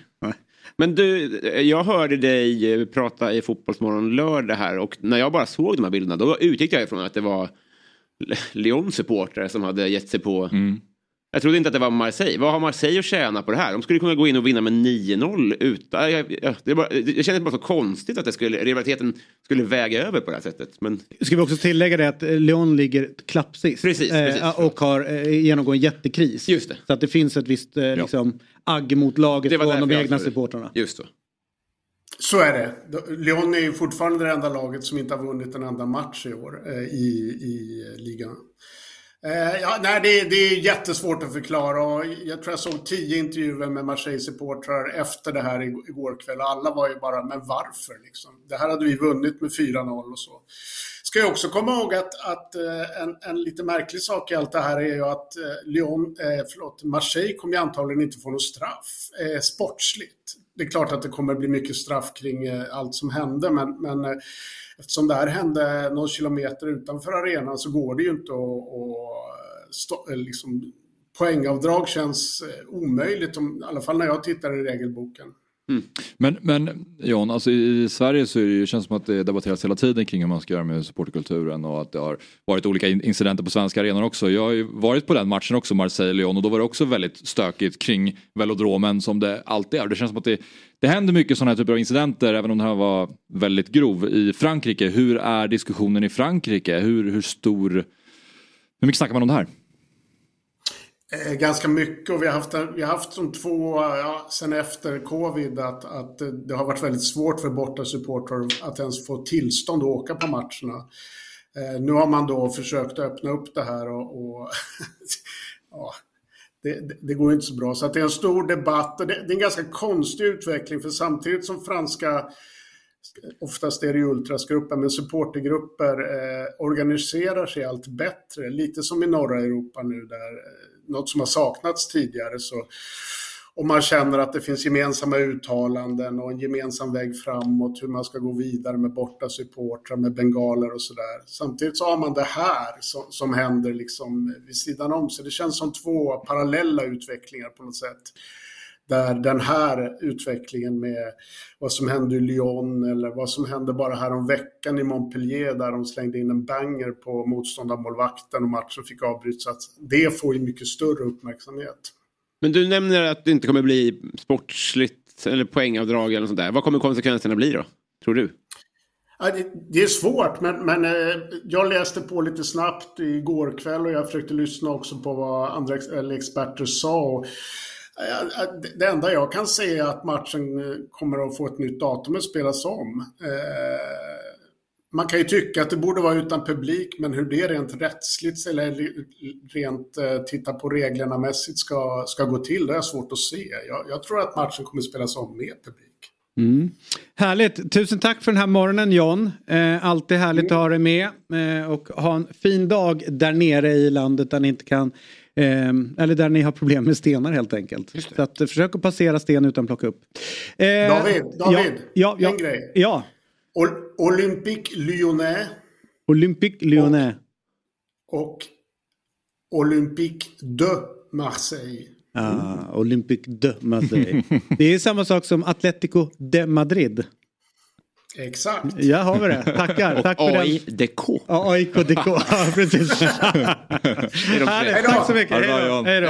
Men du, jag hörde dig eh, prata i Fotbollsmorgon lördag här och när jag bara såg de här bilderna då utgick jag ifrån att det var Lyons supportrar som hade gett sig på Jag trodde inte att det var Marseille. Vad har Marseille att tjäna på det här? De skulle kunna gå in och vinna med 9-0 utan... Jag, jag, det, bara, det kändes bara så konstigt att det skulle, rivaliteten skulle väga över på det här sättet. Men Ska vi också tillägga det att eh, Lyon ligger klappsist. Precis, eh, precis, och har eh, genomgår en jättekris. Just det. Så att det finns ett visst eh, liksom, agg mot laget från de egna supportrarna. just så. Så är det. Lyon är ju fortfarande det enda laget som inte har vunnit en enda match i år eh, i, i ligan. Eh, ja, nej, det, det är jättesvårt att förklara. Och jag tror jag såg tio intervjuer med Marseille-supportrar efter det här igår kväll. Och alla var ju bara, men varför? Liksom? Det här hade vi vunnit med 4-0 och så. Ska jag också komma ihåg att, att eh, en, en lite märklig sak i allt det här är ju att eh, Lyon, eh, förlåt, Marseille kommer ju antagligen inte få något straff eh, sportsligt. Det är klart att det kommer bli mycket straff kring eh, allt som hände, men, men eh, eftersom det här hände någon kilometer utanför arenan så går det ju inte att, att stå, eh, liksom, poängavdrag känns omöjligt, om, i alla fall när jag tittar i regelboken. Mm. Men, men John, alltså i Sverige så är det, känns det som att det debatteras hela tiden kring hur man ska göra med supporterkulturen och att det har varit olika incidenter på svenska arenor också. Jag har ju varit på den matchen också, Marseille-Lyon, och då var det också väldigt stökigt kring velodromen som det alltid är. Det känns som att det, det händer mycket sådana här typer av incidenter, även om den här var väldigt grov. I Frankrike, hur är diskussionen i Frankrike? Hur, hur stor... Hur mycket snackar man om det här? Eh, ganska mycket och vi har haft, vi har haft som två, ja, sen efter covid, att, att det har varit väldigt svårt för bortasupportrar att ens få tillstånd att åka på matcherna. Eh, nu har man då försökt öppna upp det här och, och ja, det, det, går inte så bra. Så att det är en stor debatt och det, det är en ganska konstig utveckling för samtidigt som franska oftast är det ju ultrasgrupper, men supportergrupper eh, organiserar sig allt bättre. Lite som i norra Europa nu, där eh, något som har saknats tidigare. Så, om man känner att det finns gemensamma uttalanden och en gemensam väg framåt, hur man ska gå vidare med borta supportrar, med bengaler och sådär. Samtidigt så har man det här som, som händer liksom vid sidan om. Så det känns som två parallella utvecklingar på något sätt där den här utvecklingen med vad som hände i Lyon eller vad som hände bara här om veckan i Montpellier där de slängde in en banger på motståndarmålvakten och matchen fick avbrytas. Det får ju mycket större uppmärksamhet. Men du nämner att det inte kommer bli sportsligt eller poängavdrag eller något sånt där. Vad kommer konsekvenserna bli då? Tror du? Det, är svårt, men, men eh, jag läste på lite snabbt igår kväll och jag försökte lyssna också på vad andra experter sa. Det- enda jag kan säga är att matchen eh, kommer att få ett nytt datum att spelas om. Eh, man kan ju tycka att det borde vara utan publik, men hur det rent rättsligt eller rent eh, titta på reglerna mässigt ska, ska gå till, det är svårt att se. Jag, jag tror att matchen kommer att spelas om med publik. Mm. Härligt. Tusen tack för den här morgonen John. Eh, alltid härligt att ha dig med. Eh, och ha en fin dag där nere i landet där ni inte kan eh, eller där ni har problem med stenar helt enkelt. Så att, eh, försök att passera sten utan att plocka upp. Eh, David, David, ja, ja, en grej. Ja, Ol- Olympique Lyonnais Olympique Lyonnais. och Olympique de Marseille. Ah, Olympique de Marseille. Det är samma sak som Atletico de Madrid. Exakt. Ja, har vi det. Tackar. Tack för. AIDK. Ja, AIK-DK. Ja, precis. Härligt. Tack så mycket. Hej då. Hej då.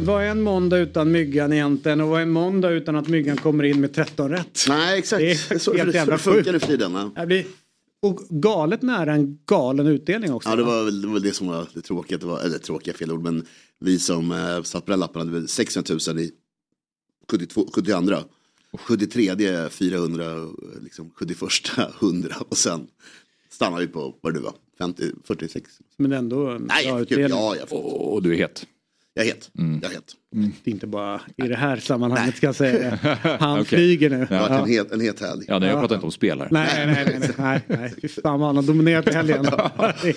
Vad är en måndag utan myggan egentligen och vad är en måndag utan att myggan kommer in med 13 rätt? Nej exakt, Det är så, helt jävla så funkar det för tiden. Ja. Blir, och galet nära en galen utdelning också. Ja det va? var väl det, var det som var det tråkiga, det var, eller tråkiga fel ord, men vi som eh, satt på den lappen hade väl 600 000 i 72, 72, 73 det är 400, liksom 71 100 och sen stannar vi på vad det nu var, 50, 46. Men ändå en Nej, bra utdelning. ja, jag, Och, och du är het. Jag är het. Jag är het. Det är inte bara i det här sammanhanget ska jag säga. Han Okej. flyger nu. Det har varit en het, en het helg. Ja, nej, jag pratar inte om spelare. Nej, nej, nej, nej, nej, nej. Fy fan vad han har dominerat i helgen. Det är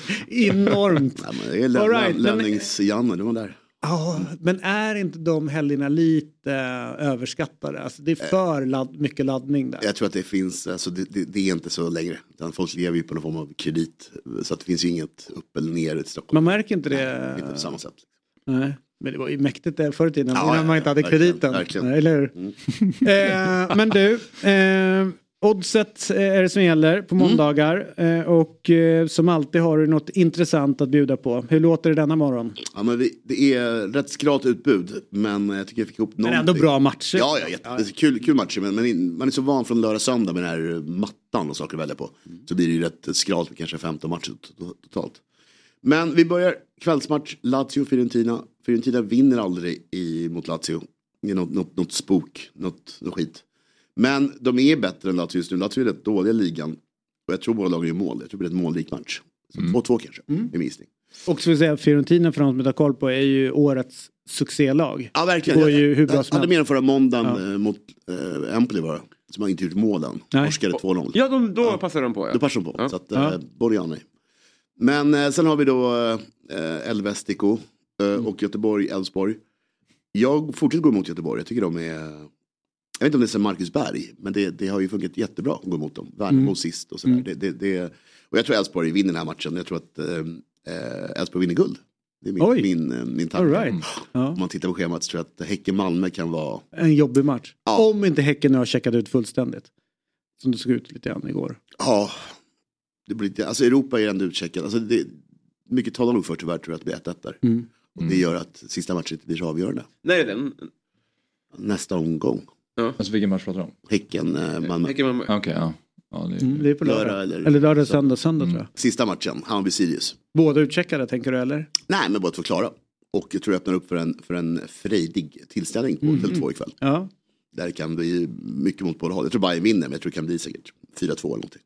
Enormt. Men det är right, Lennings-Janne, du var där. Ja, men är inte de helgerna lite eh, överskattade? Alltså, det är för ladd, mycket laddning där. Jag tror att det finns, alltså det, det, det är inte så längre. Utan folk lever ju på någon form av kredit. Så att det finns ju inget upp eller ner i Stockholm. Man märker inte det. Inte på samma sätt. Nej, men det var ju mäktigt där förr i tiden. Ja, innan ja, man inte ja, hade krediten. verkligen. Nej, Eller hur? eh, men du, eh, oddset är det som gäller på Mm. måndagar. Eh, och eh, som alltid har du något intressant att bjuda på. Hur låter det denna morgon? Ja, men vi, det är rätt skralt utbud. Men jag tycker jag fick ihop någonting. ändå bra matcher. Ja, ja, jätte, det är kul, kul matcher. Men, men man är så van från lördag söndag med den här mattan och saker att välja på. Så blir det ju rätt skralt med kanske 15 matcher to- totalt. Men vi börjar kvällsmatch, Lazio-Fiorentina. Fiorentina vinner aldrig i, mot Lazio. Det är något, något, något spok, något, något skit. Men de är bättre än Lazio just nu. Lazio är rätt dåliga i ligan. Och jag tror båda lagen gör mål. Jag tror det blir ett målrik match. Så 2-2 kanske, är min gissning. Och så vill jag säga Fiorentina för de som inte har koll på är ju årets succélag. Ja, verkligen. Det går ju hur bra jag som hade med dem förra måndagen eh, mot eh, Empoli bara. Som har inte gjort målen. Nej. Torskade 2-0. Ja, de, då passar de på. Ja. Då passar de på. Så att, Ja. eh, Borjani. Men eh, sen har vi då eh, Elvestico eh, och Göteborg, Elfsborg. Jag fortsätter gå emot Göteborg. Jag tycker de är... Jag vet inte om det är sen Marcus Berg, men det, det har ju funkat jättebra att gå emot dem. Värnamo Mm. sist och sådär. Det, det, det, och jag tror Elfsborg vinner den här matchen. Jag tror att eh, Elfsborg vinner guld. Det är min, Oj. min, min tanke. right. Ja. Om man tittar på schemat så tror jag att Häcken-Malmö kan vara... En jobbig match. Ja. Om inte Häcken nu har checkat ut fullständigt. Som det såg ut lite grann igår. Ja, det blir alltså Europa är ändå utcheckat. Alltså det, mycket talar nog för tyvärr tror jag att det blir 1-1 där. Mm. Och det gör att sista matchen inte blir så avgörande. När är den? Nästa omgång. Alltså vilken match pratar du om? Häcken, eh, Malmö. Häcken, Malmö. Okej, ja. ja det är... Mm, det är på lördag. Lördag eller- eller lördag, söndag, söndag tror jag. Sista matchen, Hammarby-Sirius. Båda utcheckade tänker du eller? Nej, men bara två klara. Och jag tror det öppnar upp för en, för en frejdig tillställning på Tele2 ikväll. Ja. Där det kan bli mycket mot båda håll. Jag tror Bayern vinner, men jag tror det kan bli säkert 4-2 eller någonting.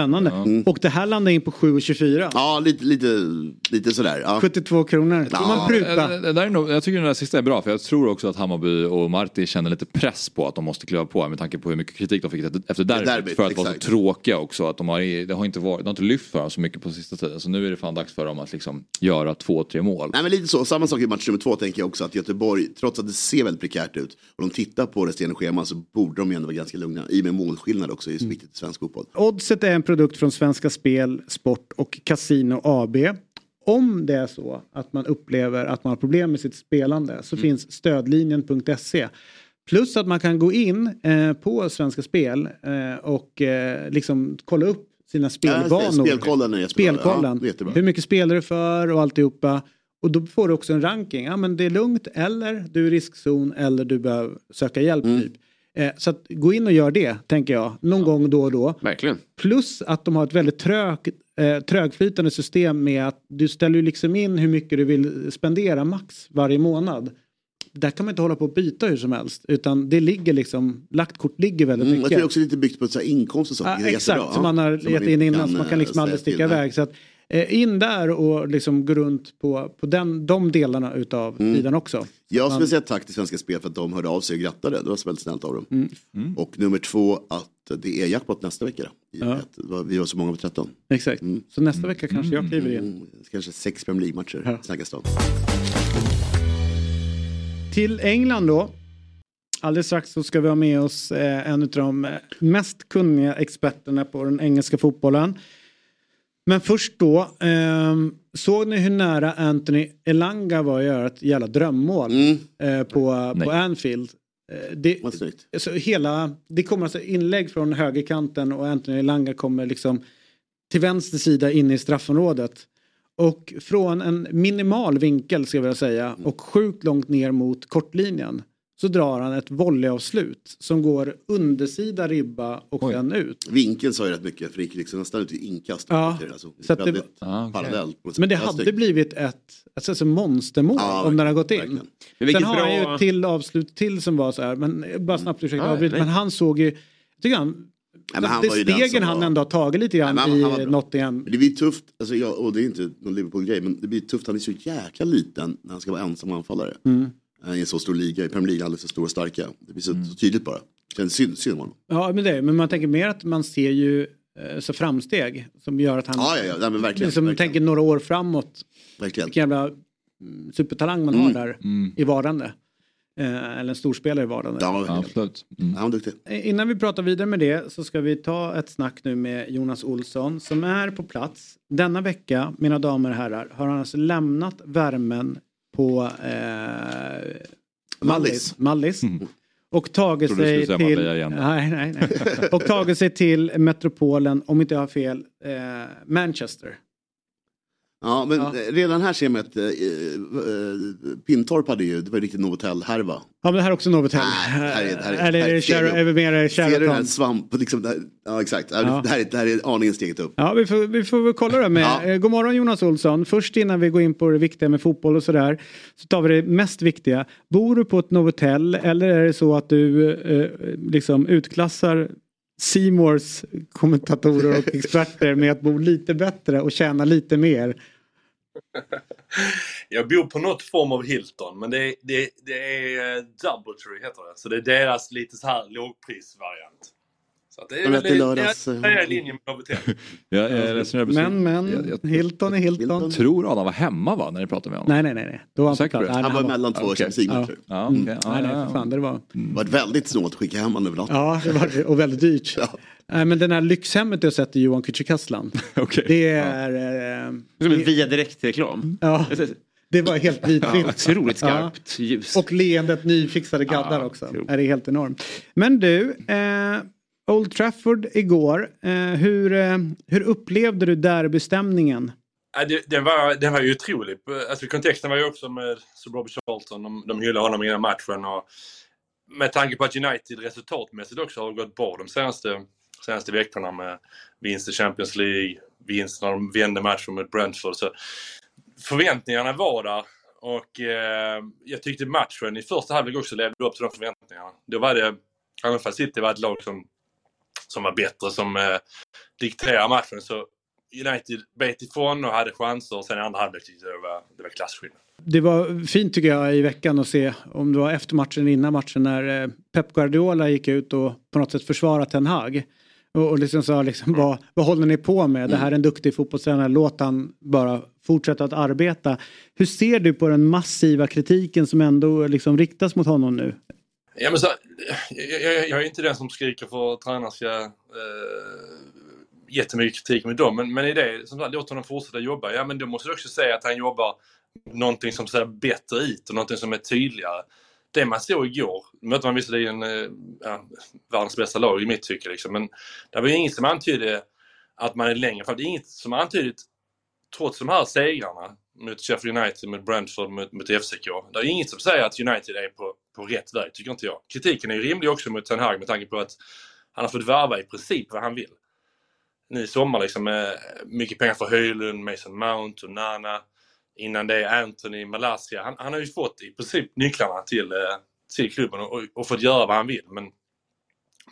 Spännande. Mm. Och det här landar in på 7,24. Ja, lite, lite, lite sådär. Ja. 72 kronor. Får man pruta? Eh, det där är nog, jag tycker den där sista är bra för jag tror också att Hammarby och Marti känner lite press på att de måste kliva på med tanke på hur mycket kritik de fick efter- derbyt. derbyt, för att vara så exakt. tråkiga också. Att de har, det, har inte varit, det har inte lyft för dem så mycket på sista tiden. Så nu är det fan dags för dem att liksom göra två, tre mål. Nej men lite så, samma sak i match nummer två tänker jag också att Göteborg, trots att det ser väldigt prekärt ut och de tittar på resterande schema så borde de ju ändå vara ganska lugna. I och med målskillnad också är Mm. ju så viktigt i svensk fotboll. Oddset är en produkt från Svenska Spel, Sport och Casino AB. Om det är så att man upplever att man har problem med sitt spelande så finns stödlinjen.se. Plus att man kan gå in eh, på Svenska Spel eh, och eh, liksom kolla upp sina spelvanor. spelkollen är. Spelkollen. Ja. Hur mycket spelar du för och alltihopa. Och då får du också en ranking. Ja men det är lugnt eller du är i riskzon eller du behöver söka hjälp. Mm. Typ. Eh, så att gå in och gör det tänker jag. Någon gång då och då. Verkligen. Plus att de har ett väldigt trög, eh, trögflytande system med att du ställer ju liksom in hur mycket du vill spendera max varje månad. Där kan man inte hålla på och byta hur som helst utan det ligger liksom, lagt kort ligger väldigt Mm, jag mycket. tror det är också lite byggt på så inkomst och sånt. Ja, är exakt, som man har gett in innan så man kan liksom eh, aldrig säga sticka iväg. Så att, eh, in där och liksom gå runt på, på den, de delarna utav Mm. sidan också. Jag Man- skulle säga tack till Svenska Spel för att de hörde av sig och grattade. Det var väldigt snällt av dem. Mm. Och nummer två att det är jackpot nästa vecka. Då, i Ja. Vi var så många på 13. Exakt, så nästa vecka kanske jag kliver in. Mm, kanske sex Premier League-matcher Ja. snackas det om. Till England då. Alldeles strax så ska vi ha med oss eh, en av de eh, mest kunniga experterna på den engelska fotbollen. Men först då, ehm, såg ni hur nära Anthony Elanga var att göra ett jävla drömmål eh, på, på Anfield? Eh, det, alltså hela, det kommer alltså inlägg från högerkanten och Anthony Elanga kommer liksom till vänster sida in i straffområdet. och från en minimal vinkel ska jag vilja säga och sjukt långt ner mot kortlinjen så drar han ett volleyavslut som går undersida ribba och sen ut. Vinkeln sa ju rätt mycket för det gick liksom nästan ut i inkast. Ja, Alltså, så det väldigt Ah, parallellt. något Men det hade blivit ett alltså, monstermål Ja, om den hade gått in. verkligen. Men vilket Sen har han ju bra- till avslut till som var så här, men bara snabbt ursäkta Ja, avbryta, nej. men han såg ju, jag tycker han, men han det stegen han var- ändå har tagit lite grann Nej, han- i bra. Nottingham. Det blir tufft, alltså, jag, och det är inte någon Liverpool-grej, men det blir tufft. Han är så jäkla liten när han ska vara ensam anfallare. Mm. Eh, I en så stor liga, i Premier League, alldeles för stora och starka. Det blir så, så tydligt bara. Känns synd, synd om honom. Ja men det, men man tänker mer att man ser ju eh, så framsteg som gör att han Ja, ja, ja, men verkligen, liksom verkligen. tänker några år framåt. Verkligen. Vilken jävla mm, supertalang man har Mm. där i vardande. Eh, eller en storspelare i vardande. Ja. Absolut. Ja, han är duktig. Innan vi pratar vidare med det så ska vi ta ett snack nu med Jonas Olsson som är på plats. Denna vecka, mina damer och herrar, har han alltså lämnat värmen på eh, Mallis. Mallis. Och tagit sig till... Nej, nej, nej. Och tagit sig till metropolen, om inte jag har fel, eh, Manchester. Ja, men Ja. eh, redan här ser man att eh, eh, Pintorp hade ju, det var ju riktigt Novotel-härva. Ja men det här är också Novotel. Nej, här är- här är- Eller är här är det Sheraton? mer Ser du den här Sheraton? svamp, liksom, det här, ja exakt. Ja. Det, här är, det här är aningen steget upp. Ja, vi får, vi får väl kolla det med. Ja. Eh, God morgon Jonas Olsson. Först innan vi går in på det viktiga med fotboll och sådär. Så tar vi det mest viktiga. Bor du på ett Novotel eller är det så att du eh, liksom utklassar Seymours kommentatorer och experter med att bo lite bättre och tjäna lite mer? Jag bor på något form av Hilton, men det det, det är eh, Doubletree heter det. Så det är deras lite så här lågprisvariant. Så det är väl det är det, lördags, det, eh, är i linje med Novotel. Jag, jag är ledsen, jag är Men, men, jag, jag Hilton är Hilton. tror Adam var hemma va, när ni pratade med honom? Nej, nej, nej. nej. Då var han på Säker på plats. det? Nej, Han nej, var mellan två. Champions League-matcher. Ja, Mm. okej. Ja, Nej, nej, ja, för ja. fan. Det var... Det var väldigt snålt att skicka hem honom över natten. Ja, det var. Och väldigt dyrt. Ja. Nej, men den här lyxhemmet du har sett i Johan Kücükaslan. Okej. Det är... Eh, Som en via direktreklam. ja, det var helt vitvitt. Otroligt skarpt ljus. Och leendet nyfixade gaddar Ja, också. Är det är helt enormt. Men du, eh, Old Trafford igår. Eh, hur, eh, hur upplevde du derbystämningen? Ja, det, den, var, den var ju otrolig. Alltså, kontexten var ju också med Sir Bobby Charlton. De, de hyllade honom innan matchen. Och med tanke på att United resultatmässigt också har gått bra de senaste, senaste veckorna med vinst i Champions League, vinst när de vände matchen mot Brentford. Så förväntningarna var där. Och eh, jag tyckte matchen i första halvlek också levde upp till de förväntningarna. Då var det, även fast City var ett lag som, som var bättre, som eh, dikterade matchen, så United bet ifrån och hade chanser. Och sen i andra halvlek tyckte jag det var, det var klasskillnad. Det var fint tycker jag i veckan att se om det var efter matchen eller innan matchen när eh, Pep Guardiola gick ut och på något sätt försvarade Ten Hag. Och, och liksom sa liksom vad, vad håller ni på med? Det här är en duktig fotbollstränare, låt han bara fortsätta att arbeta. Hur ser du på den massiva kritiken som ändå liksom riktas mot honom nu? Ja, men så, jag, jag, jag är inte den som skriker för att tränare ska eh, jättemycket kritik med dem. Men, men i det, som sagt, låt honom fortsätta jobba. Ja, men då måste du också säga att han jobbar någonting som ser bättre ut och någonting som är tydligare. Det man såg igår, mötte man visserligen eh, ja, världens bästa lag i mitt tycke, liksom, men det var ju inget som antydde att man är längre fram. Det är inget som antydde, trots de här segrarna mot Sheffield United, mot Brentford, mot, mot FCK. Det är inget som säger att United är på, på rätt väg, tycker inte jag. Kritiken är ju rimlig också mot Ten Hag med tanke på att han har fått värva i princip vad han vill. Nu i sommar liksom med mycket pengar för Höjlund, Mason Mount och Nana. Innan det Anthony Malaysia. Han, han har ju fått i princip nycklarna till, eh, till klubben och, och fått göra vad han vill. Men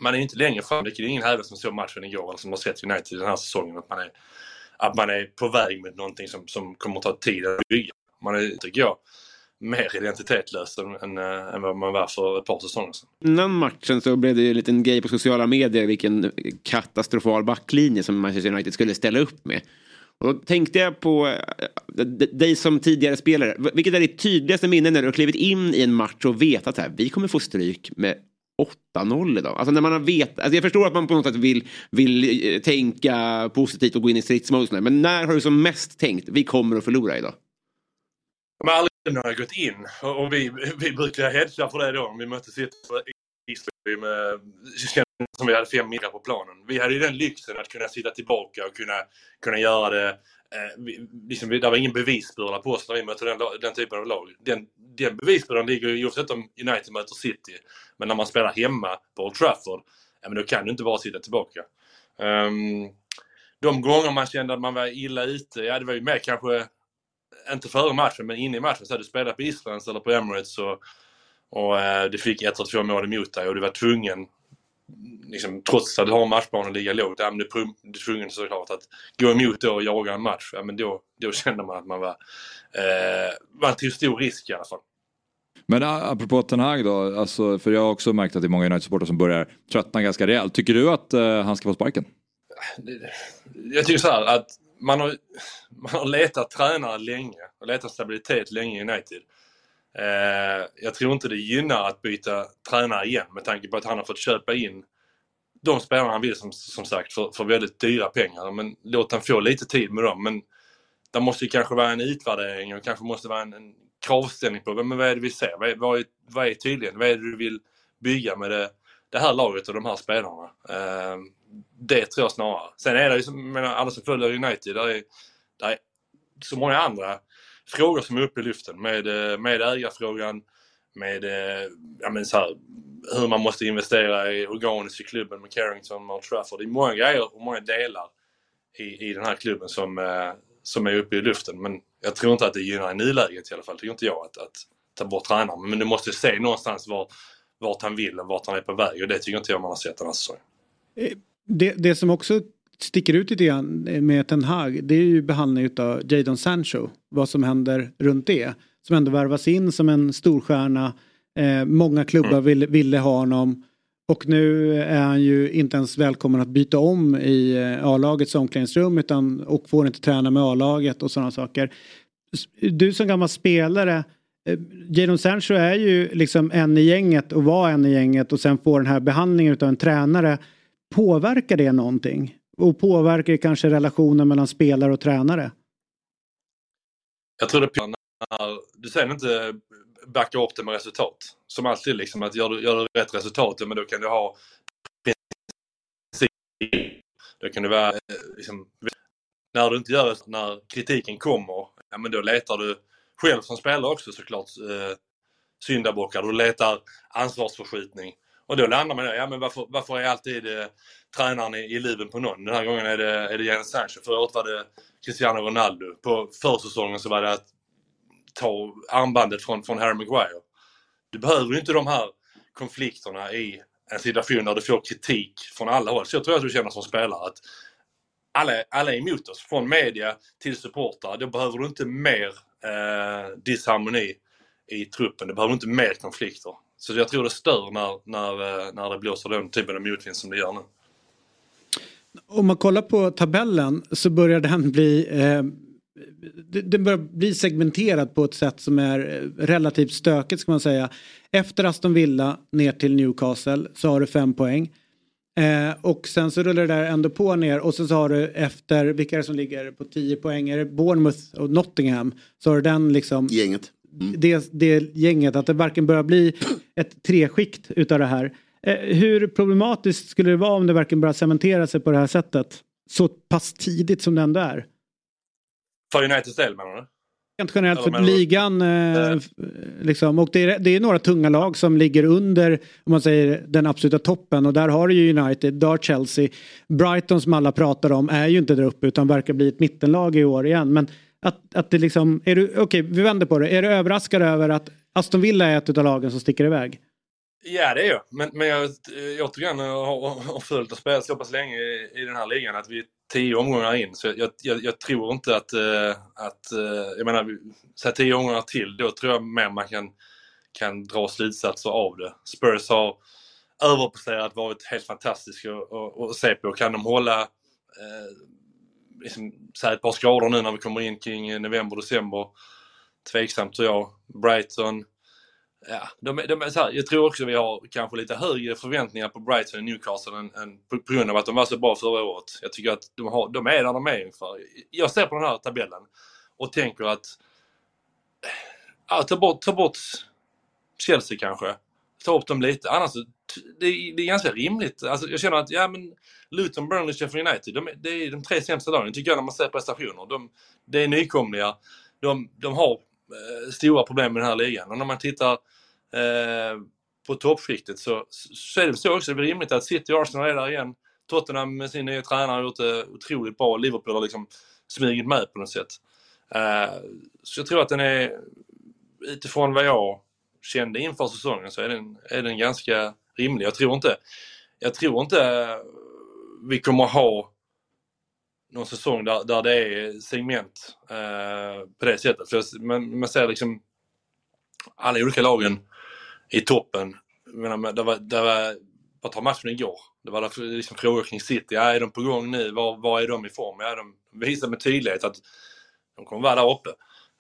man är ju inte längre fram. Det är ingen hävda som såg matchen igår eller som har sett United den här säsongen att man är, att man är på väg mot någonting som, som kommer ta tid att bygga. Man är, tycker jag, mer identitetslös än, än, eh, än vad man var för ett par säsonger sedan. Innan matchen så blev det ju en liten grej på sociala medier vilken katastrofal backlinje som Manchester United skulle ställa upp med. Och då tänkte jag på eh, dig som tidigare spelare. Vilket är ditt tydligaste minne när du har klivit in i en match och vet att här, vi kommer få stryk med 8-0 idag. Alltså när man har vet, alltså jag förstår att man på något sätt vill, vill eh, tänka positivt och gå in i stridsmode. Men när har du som mest tänkt vi kommer att förlora idag? Men aldrig har jag gått in och, vi, vi brukar hedga för det då om vi möter City i med som vi hade fem middagar på planen. Vi hade ju den lyxen att kunna sitta tillbaka och kunna, kunna göra det. Eh, vi, liksom, det var ingen bevisbörda på oss när vi mötte den, den typen av lag. Den, den bevisbördan ligger ju oavsett om United möter City. Men när man spelar hemma på Old Trafford, ja, men då kan du inte bara sitta tillbaka. Um, de gånger man kände att man var illa ute, ja det var ju mer kanske, eh, inte före matchen, men inne i matchen. Så hade du spelat på Islands eller på Emirates och, och eh, du fick ett eller två mål emot dig och du var tvungen liksom, trots att du har en matchplan och ligga lågt, ja, men du är tvungen såklart att gå emot och jaga en match. Ja, men då, då kände man att man var, eh, man tog stor risk i alla fall. Men apropå Ten Hag då, alltså, för jag har också märkt att det är många United-supportrar som börjar tröttna ganska rejält. Tycker du att uh, han ska få sparken? Jag tycker så här att man har, man har letat tränare länge och letat stabilitet länge i United. Eh, jag tror inte det gynnar att byta tränare igen med tanke på att han har fått köpa in de spelarna han vill som, som sagt för, för väldigt dyra pengar. Men låt han få lite tid med dem. Men det måste ju kanske vara en utvärdering och kanske måste vara en, en kravställning på men vad är det vi ser? Vad är, vad är, vad är tydligen? Vad är det du vill bygga med det, det här laget och de här spelarna? Eh, det tror jag snarare. Sen är det ju, som, menar, alla som följer United, där är, där är så många andra frågor som är uppe i luften med, eh, med ägarfrågan, med eh, ja, men så här, hur man måste investera i organiskt i klubben med Carrington och Trafford. Det är många grejer och många delar i, i den här klubben som, eh, som är uppe i luften. Men jag tror inte att det gynnar i nuläget i alla fall, tycker inte jag, att, att ta bort tränaren. Men du måste se någonstans var, vart han vill och vart han är på väg och det tycker inte jag man har sett den här säsongen. Det, det som också sticker ut lite grann med Ten Hag det är ju behandlingen av Jadon Sancho. Vad som händer runt det. Som ändå värvas in som en storstjärna. Eh, många klubbar mm. ville, ville ha honom. Och nu är han ju inte ens välkommen att byta om i eh, A-lagets omklädningsrum utan, och får inte träna med A-laget och sådana saker. Du som gammal spelare, eh, Jadon Sancho är ju liksom en i gänget och var en i gänget och sen får den här behandlingen av en tränare. Påverkar det någonting? Och påverkar kanske relationen mellan spelare och tränare? Jag tror det när du sen inte backar upp det med resultat. Som alltid liksom att gör du, gör du rätt resultat, men då kan du ha då kan det vara eh, liksom, när du inte gör det, när kritiken kommer, ja men då letar du själv som spelare också såklart eh, syndabockar. Du letar ansvarsförskjutning. Och då landar man i ja men varför, varför är alltid eh, tränaren i, i luven på någon? Den här gången är det, är det Jens Sancho. Förra året var det Cristiano Ronaldo. På försäsongen så var det att ta armbandet från, från Harry Maguire. Du behöver ju inte de här konflikterna i en situation där du får kritik från alla håll. Så jag tror att du känner som spelare att alla, alla är emot oss. Från media till supportrar. Då behöver du inte mer eh, disharmoni i truppen. Du behöver inte mer konflikter. Så jag tror det stör när, när, eh, när det blåser den typen av motvind som det gör nu. Om man kollar på tabellen så börjar den bli eh, den börjar bli segmenterad på ett sätt som är eh, relativt stökigt ska man säga. Efter Aston Villa ner till Newcastle så har du fem poäng. Eh, och sen så rullar det där ändå på ner och sen så har du efter, vilka är det som ligger på 10 poäng? Är det Bournemouth och Nottingham? Så har du den liksom. Gänget. Mm. Det, det gänget, att det varken börjar bli ett treskikt utav det här. Eh, hur problematiskt skulle det vara om det verkligen börjar cementera sig på det här sättet? Så pass tidigt som det ändå är. För Uniteds del menar du? Rent generellt för ligan. Eh, liksom, och det är, det är några tunga lag som ligger under om man säger, den absoluta toppen. Och där har du ju United, där har Chelsea. Brighton som alla pratar om är ju inte där uppe utan verkar bli ett mittenlag i år igen. Men att, att det liksom, är du, okej okay, vi vänder på det. Är du överraskad över att Aston Villa är ett av lagen som sticker iväg? Ja det är jag. Men, men jag återigen har, har följt och spelat så pass länge i, i den här ligan att vi är tio omgångar in. Så jag, jag, jag tror inte att, äh, att äh, jag menar, så tio omgångar till, då tror jag mer man kan, kan dra slutsatser av det. Spurs har överpresterat, varit helt fantastiska att se på. Kan de hålla uh, liksom, så ett par skador nu när vi kommer in kring eh, november, december? Tveksamt tror jag. Brighton, Ja, de, de, så här, jag tror också vi har kanske lite högre förväntningar på Brighton och Newcastle än, än på, på, grund av att de var så bra förra året. Jag tycker att de, har, de är där de är ungefär. Jag ser på den här tabellen och tänker att eh, ja, ta, bort, ta bort Chelsea kanske ta upp dem lite. Annars, så- det, är- det är ganska rimligt. Alltså, jag känner att, ja men Luton, Burnley, Sheffield United, de, det är de tre sämsta lagen tycker jag när man ser prestationer. De, det är nykomlingar. De, de har eh, stora problem med den här ligan. Och när man tittar eh, på toppskiktet så, så är det så också. Det är rimligt att City och Arsenal är där igen. Tottenham med sin nya tränare har gjort det otroligt bra. Liverpool har liksom smugit med på något sätt. Eh, så jag tror att den är, utifrån vad jag kände inför säsongen så är den, är den ganska rimlig. Jag tror inte, jag tror inte eh, vi kommer ha någon säsong där, där det är segment eh, på det sättet. För jag- man, man ser liksom alla olika lagen i toppen. Jag menar, det var, det var, bara ta matchen igår. Det var därför liksom frågor kring City. Ja, är de på gång nu? Var, var är de i form? Ja, de visar med tydlighet att de kommer vara där uppe.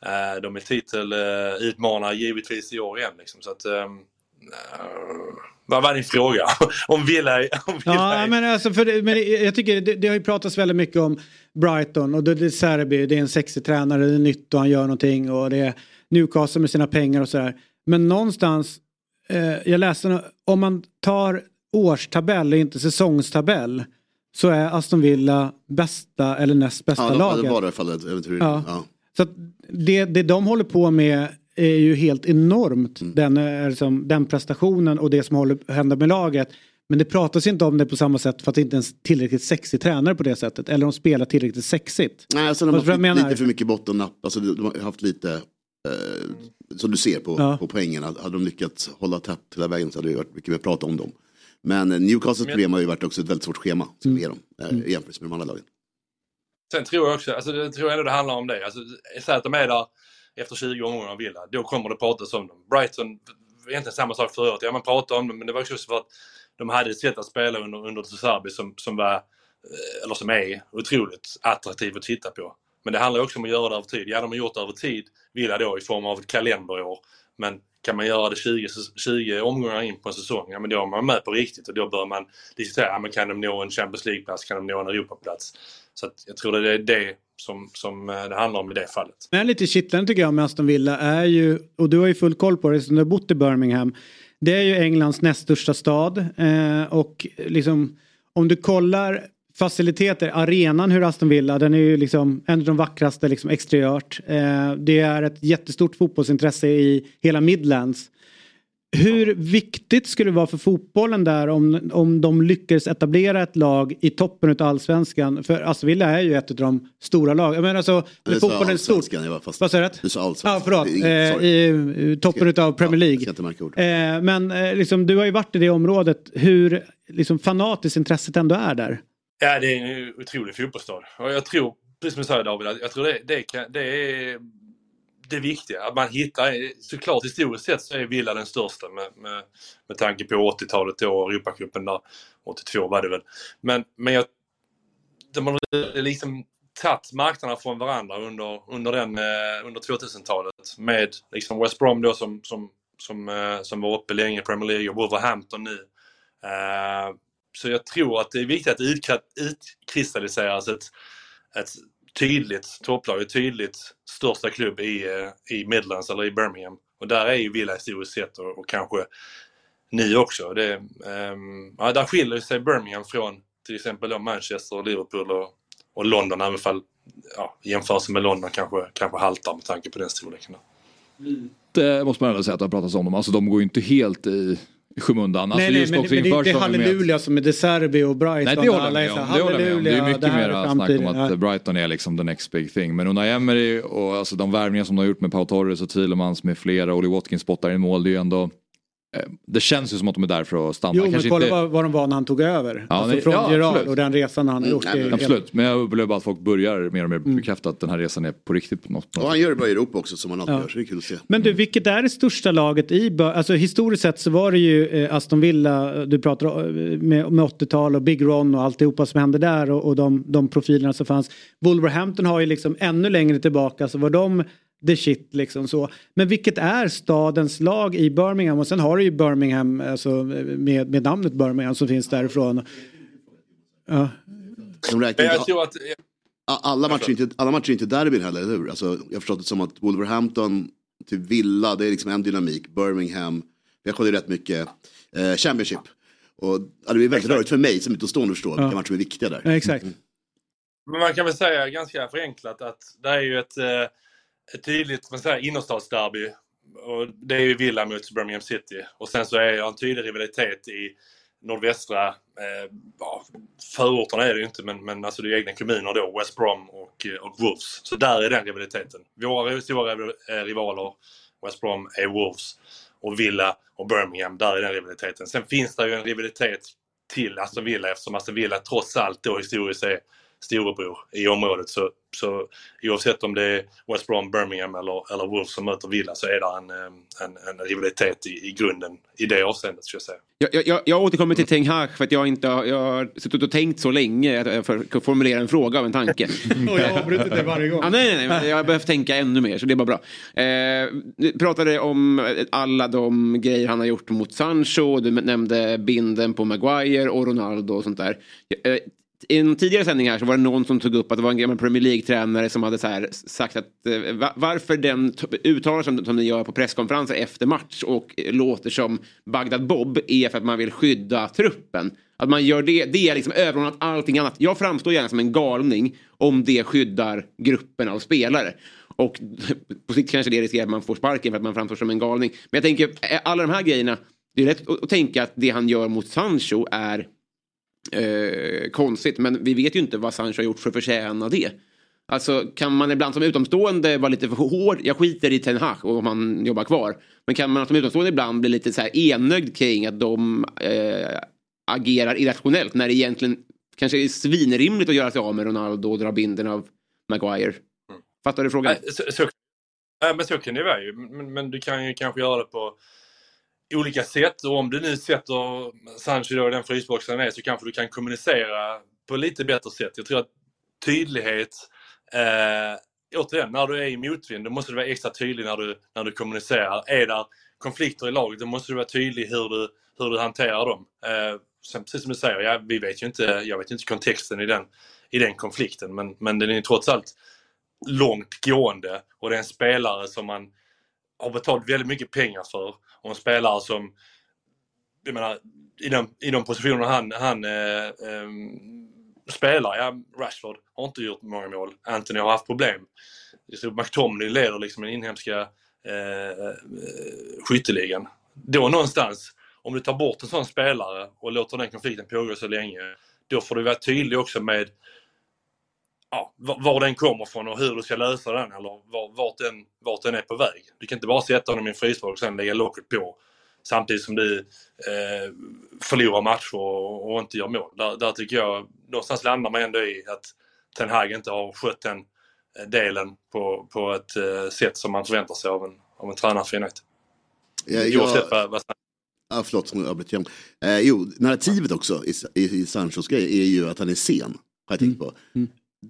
Eh, de är titelutmanare givetvis i år igen. Liksom. Så att, ehm, eh, vad var din fråga? om Villa, om Villa Ja, är- men alltså för det, men det- jag tycker det, det har ju pratats väldigt mycket om Brighton och det, det är Serbi, det är en sexig tränare, det är nytt och han gör någonting och det är Newcastle med sina pengar och sådär. Men någonstans, eh, jag läste, om man tar årstabell och inte säsongstabell så är Aston Villa bästa eller näst bästa Ja, de, laget. det var det i alla fall ett äventyr. Ja. Ja. Så att det, det de håller på med är ju helt enormt. Mm. Den, är liksom, den prestationen och det som håller händer med laget. Men det pratas inte om det på samma sätt för att det inte är en tillräckligt sexig tränare på det sättet. Eller de spelar tillräckligt sexigt. Nej, alltså de har haft menar? lite för mycket bottennapp. Alltså, de har haft lite, eh, som du ser på, Ja. på poängen, att hade de lyckats hålla tätt hela vägen så hade det varit mycket mer prat om dem. Men eh, Newcastles problem har ju varit också ett väldigt svårt schema som Mm. är dem, eh, i jämförelse med de andra lagen. Sen tror jag också, alltså jag tror jag ändå det handlar om det. Alltså, säg att de är där efter 20 omgångar av Villa, då kommer det pratas om dem. Brighton, egentligen samma sak förut. Ja, man pratade om dem, men det var också för att de hade ett sätt att spela under, under Serbi som, som var, eh, eller som är, otroligt attraktivt att titta på. Men det handlar också om att göra det över tid. Ja, de har gjort det över tid, Villa då i form av ett kalenderår. Men kan man göra det 20, 20 omgångar in på en säsong, ja men då är man med på riktigt och då bör man diskutera, ja, men kan de nå en Champions League-plats, kan de nå en Europaplats? Så att jag tror det är det som, som eh, det handlar om i det fallet. Men lite kittlande tycker jag med Aston Villa är ju, och du har ju full koll på det som du har bott i Birmingham. Det är ju Englands näst största stad eh, och liksom om du kollar faciliteter, arenan hur Aston Villa, den är ju liksom en av de vackraste liksom exteriört. Eh, det är ett jättestort fotbollsintresse i hela Midlands. Hur viktigt skulle det vara för fotbollen där om, om de lyckades etablera ett lag i toppen av allsvenskan? För Aston Villa är ju ett av de stora lagen. Men alltså, Du fotbollen är stort. jag fast- Vad sa jag rätt? Du sa allsvenskan. Ja, förlåt. Inget- Eh. I, i toppen av Premier League. Ord. Eh, men eh, liksom, du har ju varit i det området. Hur liksom, fanatiskt intresset ändå är där. Ja, det är en otrolig fotbollsstad. Och jag tror, precis som du säger David, att jag tror det, det, kan, det är det viktiga. Att man hittar, såklart historiskt sett så är Villa den största med, med, med tanke på 80-talet och Europacupen där. 82 var det väl. Men, men jag, de har liksom tagit marknaderna från varandra under, under, den, eh, under 2000-talet. Med liksom West Brom då som, som, som, eh, som var uppe länge i Premier League och Wolverhampton nu. Eh, så jag tror att det är viktigt att det utkristalliseras ett, ett tydligt topplag, ett tydligt största klubb i, eh, i Midlands eller i Birmingham. Och där är ju Villa historiskt sett och, och kanske ni också. Det, um, ja, där skiljer sig Birmingham från till exempel Manchester, Manchester, Liverpool och, och London, även fall ja, jämförelsen med London kanske, kanske haltar med tanke på den storleken. Det måste man ändå säga att det har pratats om dem. Alltså de går ju inte helt i i skymundan. Alltså, nej, nej, men, men det inför är med- halleluja som är De Serbi och Brighton. Nej det håller jag med om. Det, det är mycket mer snack om att Ja. Brighton är liksom the next big thing. Men Unai Emery och alltså de värvningar som de har gjort med Pau Torres och Thielemans med flera, Ollie Watkins spottar i mål, det är ju ändå eh, det känns ju som att de är där för att stanna. Jo, men Kanske kolla inte... vad, vad de var när han tog över. Ja, alltså nej, från ja, Gerard absolut. och den resan han har gjort. Mm, är- Absolut, men jag upplever bara att folk börjar mer och mer Mm. bekräfta att den här resan är på riktigt. På något, Och han gör det bra i Europa också som han alltid Ja. gör, så det är kul att se. Men du, vilket är det största laget i Alltså historiskt sett så var det ju eh, Aston Villa, du pratar eh, med, med 80-tal och Big Ron och alltihopa som hände där och, och de, de profilerna som fanns. Wolverhampton har ju liksom ännu längre tillbaka så var de the shit liksom så. Men vilket är stadens lag i Birmingham och sen har du ju Birmingham alltså, med, med namnet Birmingham som finns därifrån. Ja. Jag tror att alla, matcher inte, alla matcher är inte derbyn heller, eller hur? Alltså, jag har förstått det som att Wolverhampton till Villa, det är liksom en dynamik. Birmingham, Jag kollar ju rätt mycket eh, Championship. Och det blir väldigt rörigt för mig som utomstående förstår Ja. vilka matcher som är viktiga där. Ja, exakt. Men man kan väl säga ganska förenklat att det är ju ett, eh, ett tydligt innerstadsderby. Och det är ju Villa mot Birmingham City. Och sen så är det en tydlig rivalitet i nordvästra, eh, ja, förorterna är det ju inte men, men alltså det är egna kommuner då, West Brom och, eh, och Wolves. Så där är den rivaliteten. Våra stora eh, rivaler, West Brom, är Wolves. Och Villa och Birmingham, där är den rivaliteten. Sen finns det ju en rivalitet till Aston Villa eftersom Aston Villa trots allt då historiskt är storebror i området. Så, så oavsett om det är West Brom, Birmingham eller, eller Wolves som möter Villa så är det en, eh, en, en rivalitet i, i grunden i det avseendet skulle jag säga. Jag, jag- jag, återkommer till Ten Hag för att jag inte har, jag har suttit och tänkt så länge att jag får formulera en fråga av en tanke. Och jag har avbrutit det varje gång. Ja, nej, nej, nej, jag har behövt tänka ännu mer så det är bara bra. Eh, du pratade om alla de grejer han har gjort mot Sancho, du nämnde binden på Maguire och Ronaldo och sånt där. Eh, i en tidigare sändning här så var det någon som tog upp att det var en gammal Premier League-tränare som hade så här sagt att eh, varför den uttalar som, som ni gör på presskonferenser efter match och låter som Bagdad Bob är för att man vill skydda truppen. Att man gör det, det är liksom överordnat allting annat. Jag framstår gärna som en galning om det skyddar gruppen av spelare. Och på sikt kanske det riskerar att man får sparken för att man framstår som en galning. Men jag tänker, eh, alla de här grejerna, det är lätt att tänka att det han gör mot Sancho är eh, konstigt. Men vi vet ju inte vad Sancho har gjort för att förtjäna det. Alltså kan man ibland som utomstående vara lite för hård? Jag skiter i Ten Hag och om han jobbar kvar. Men kan man som utomstående ibland bli lite så här enögd kring att de eh, agerar irrationellt när det egentligen kanske är svinrimligt att göra sig av med Ronaldo och dra binden av Maguire? Fattar du frågan? Nej, Så, så, nej, men så kan det vara ju. Men, men du kan ju kanske göra det på olika sätt. Och om du nu sätter Sancho då i den frysboxen han är så kanske du kan kommunicera på lite bättre sätt. Jag tror att tydlighet, eh, återigen, när du är i motvind, då måste du vara extra tydlig när du, när du kommunicerar. Är det konflikter i laget, då måste du vara tydlig hur du, hur du hanterar dem. Eh, sen, precis som du säger, ja, vi vet ju inte, jag vet ju inte kontexten i den, i den konflikten, men, men den är ju trots allt långt gående och det är en spelare som man har betalat väldigt mycket pengar för och en spelare som, jag menar, i de, i de positionerna han, han eh, eh, spelar, ja, Rashford har inte gjort många mål. Anthony har haft problem. Så McTominay leder liksom den inhemska eh, eh, skytteligan. Då någonstans, om du tar bort en sån spelare och låter den konflikten pågå så länge, då får du vara tydlig också med ja, var den kommer från och hur du ska lösa den eller var, vart, den, vart den är på väg. Du kan inte bara sätta honom i en frysbox och sen lägga locket på samtidigt som du eh, förlorar matcher och, och inte gör mål. Där, där tycker jag någonstans landar man ändå i att Ten Hag inte har skött den eh, delen på, på ett eh, sätt som man förväntar sig av en, av en tränare för United. Ja, jag- Oavsett vad, vad Ja, förlåt, som jag avbröt igen. Eh, jo, narrativet också i, i, i Sanchos grej är ju att han är sen. Har jag tänkt på.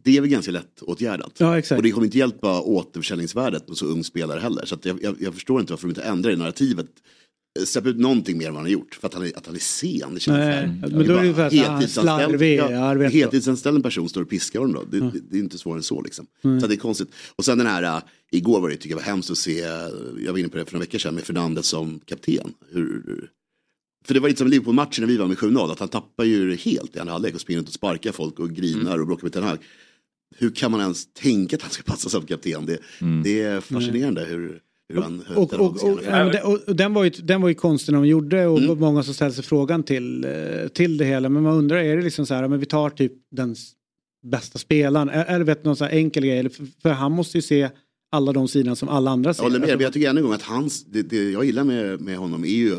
Det är väl ganska lätt åtgärdat. Ja, exakt. Och det kommer inte hjälpa återförsäljningsvärdet med så ung spelare heller. Så jag, jag, jag förstår inte varför de inte ändrar i narrativet. Eh, Släpp ut någonting mer än vad han har gjort. För att han är, att han är sen. Det känns Nej, men då är det ju för att han är heltidsanställd- ja, ja, heltidsanställd person står och piskar honom då. Det, det, det är inte svårare än så liksom. Mm. Så det är konstigt. Och sen den här, äh, igår var det tycker jag var hemskt att se, äh, jag var inne på det för några veckor sedan med Fernandes som kapten. Hur, för det var lite som Liverpool-matchen när vi var med 7-0, att han tappar ju helt i andra halvlek och springer runt och sparkar folk och grinar och bråkar med Ten Hag. Hur kan man ens tänka att han ska passa som kapten? Det, det är fascinerande hur, hur Och, och, och, den, var ju, den var ju konstig när de gjorde och Mm. många som ställde sig frågan till, eh, till det hela. Men man undrar, är det liksom så här, men vi tar typ den bästa spelaren? Det vet, någon så här enkel grej? Eller För, för han måste ju se alla de sidorna som alla andra Jag ser. håller med, men jag tycker ännu en gång att hans, det, det jag gillar med, med honom är ju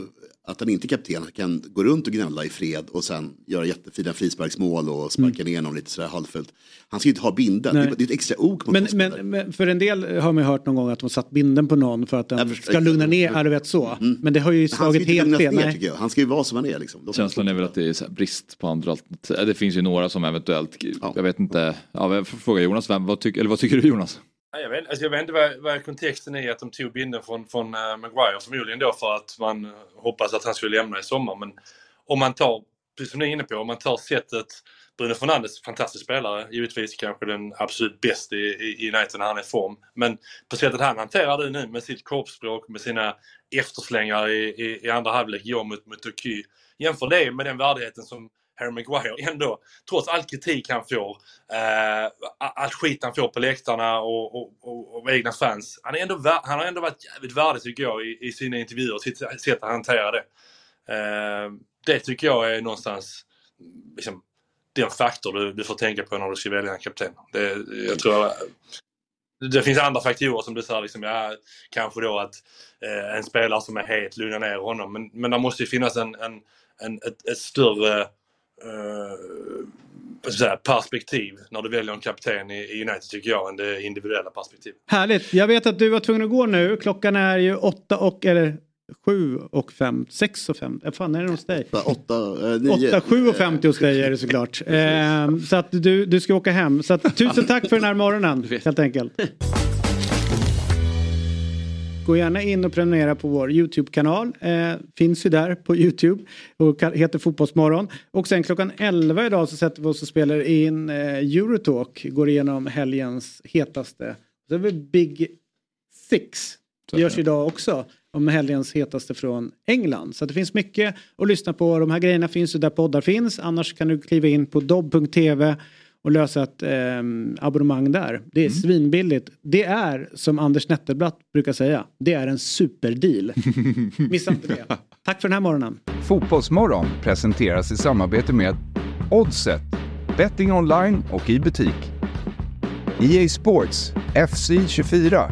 att han inte är kapten, han kan gå runt och gnälla i fred och sen göra jättefina frisparksmål och sparka ner någon lite sådär halvfullt. Han ska ju inte ha binden, det är, det är ett extra ok mot men, men, men för en del har man ju hört någon gång att de satt binden på någon för att den ska lugna ner, ja du vet så. Men det har ju Men han ska slagit inte helt fel. ner Nej. tycker jag, han ska ju vara som han är liksom. Känslan är väl att det är så här brist på andra alternativ. Det finns ju några som eventuellt, jag vet inte, ja, jag får fråga Jonas, vem, vad, tyck, eller vad tycker du Jonas? Jag vet, alltså jag vet inte vad, vad kontexten är att de tog binden från, från äh, Maguire. Förmodligen då för att man eh, hoppas att han skulle lämna i sommar. Men om man tar, precis som ni är inne på, om man tar sättet Bruno Fernandes, fantastisk spelare. Givetvis kanske den absolut bästa i, i United när han är i form. Men på sättet han hanterar det nu med sitt kroppsspråk, med sina efterslängar i, i, i andra halvlek, Jag mot, mot Turkiet. Jämför det med den värdigheten som Harry Maguire ändå, trots all kritik han får, eh, allt skit han får på läktarna och, och, och, och egna fans. Han, är ändå, han har ändå varit jävligt värdig tycker jag i, i sina intervjuer och sitt sätt att hantera det. Eh, det tycker jag är någonstans liksom, den faktor du, du får tänka på när du ska välja en kapten. Det, jag tror det finns andra faktorer som du säger, liksom, ja, kanske då att eh, en spelare som är het lugnar ner honom. Men, men det måste ju finnas en, en, en ett, ett, större eh, säga, perspektiv när du väljer en kapten i, i United tycker jag än det individuella perspektivet. Härligt. Jag vet att du var tvungen att gå nu. Klockan är ju åtta och, eller sju och fem, sex och fem. Vad fan är det hos dig? Åtta, eh, nio. Åtta, sju och femtio hos dig är det såklart. eh, så att du, du ska åka hem. Så att, tusen tack för den här morgonen helt enkelt. Gå gärna in och prenumerera på vår YouTube-kanal. Eh, finns ju där på YouTube och heter Fotbollsmorgon. Och sen klockan 11 idag så sätter vi oss och spelar in eh, Eurotalk. Går igenom helgens hetaste. Så har vi Big Six. Det görs idag också om helgens hetaste från England. Så det finns mycket att lyssna på. De här grejerna finns ju där poddar finns. Annars kan du kliva in på dobb.tv och lösa ett eh, abonnemang där. Det är mm. svinbilligt. Det är som Anders Nettelblatt brukar säga. Det är en superdeal. Missa inte det. Tack för den här morgonen. Fotbollsmorgon presenteras i samarbete med Oddset. Betting online och i butik. EA Sports FC 24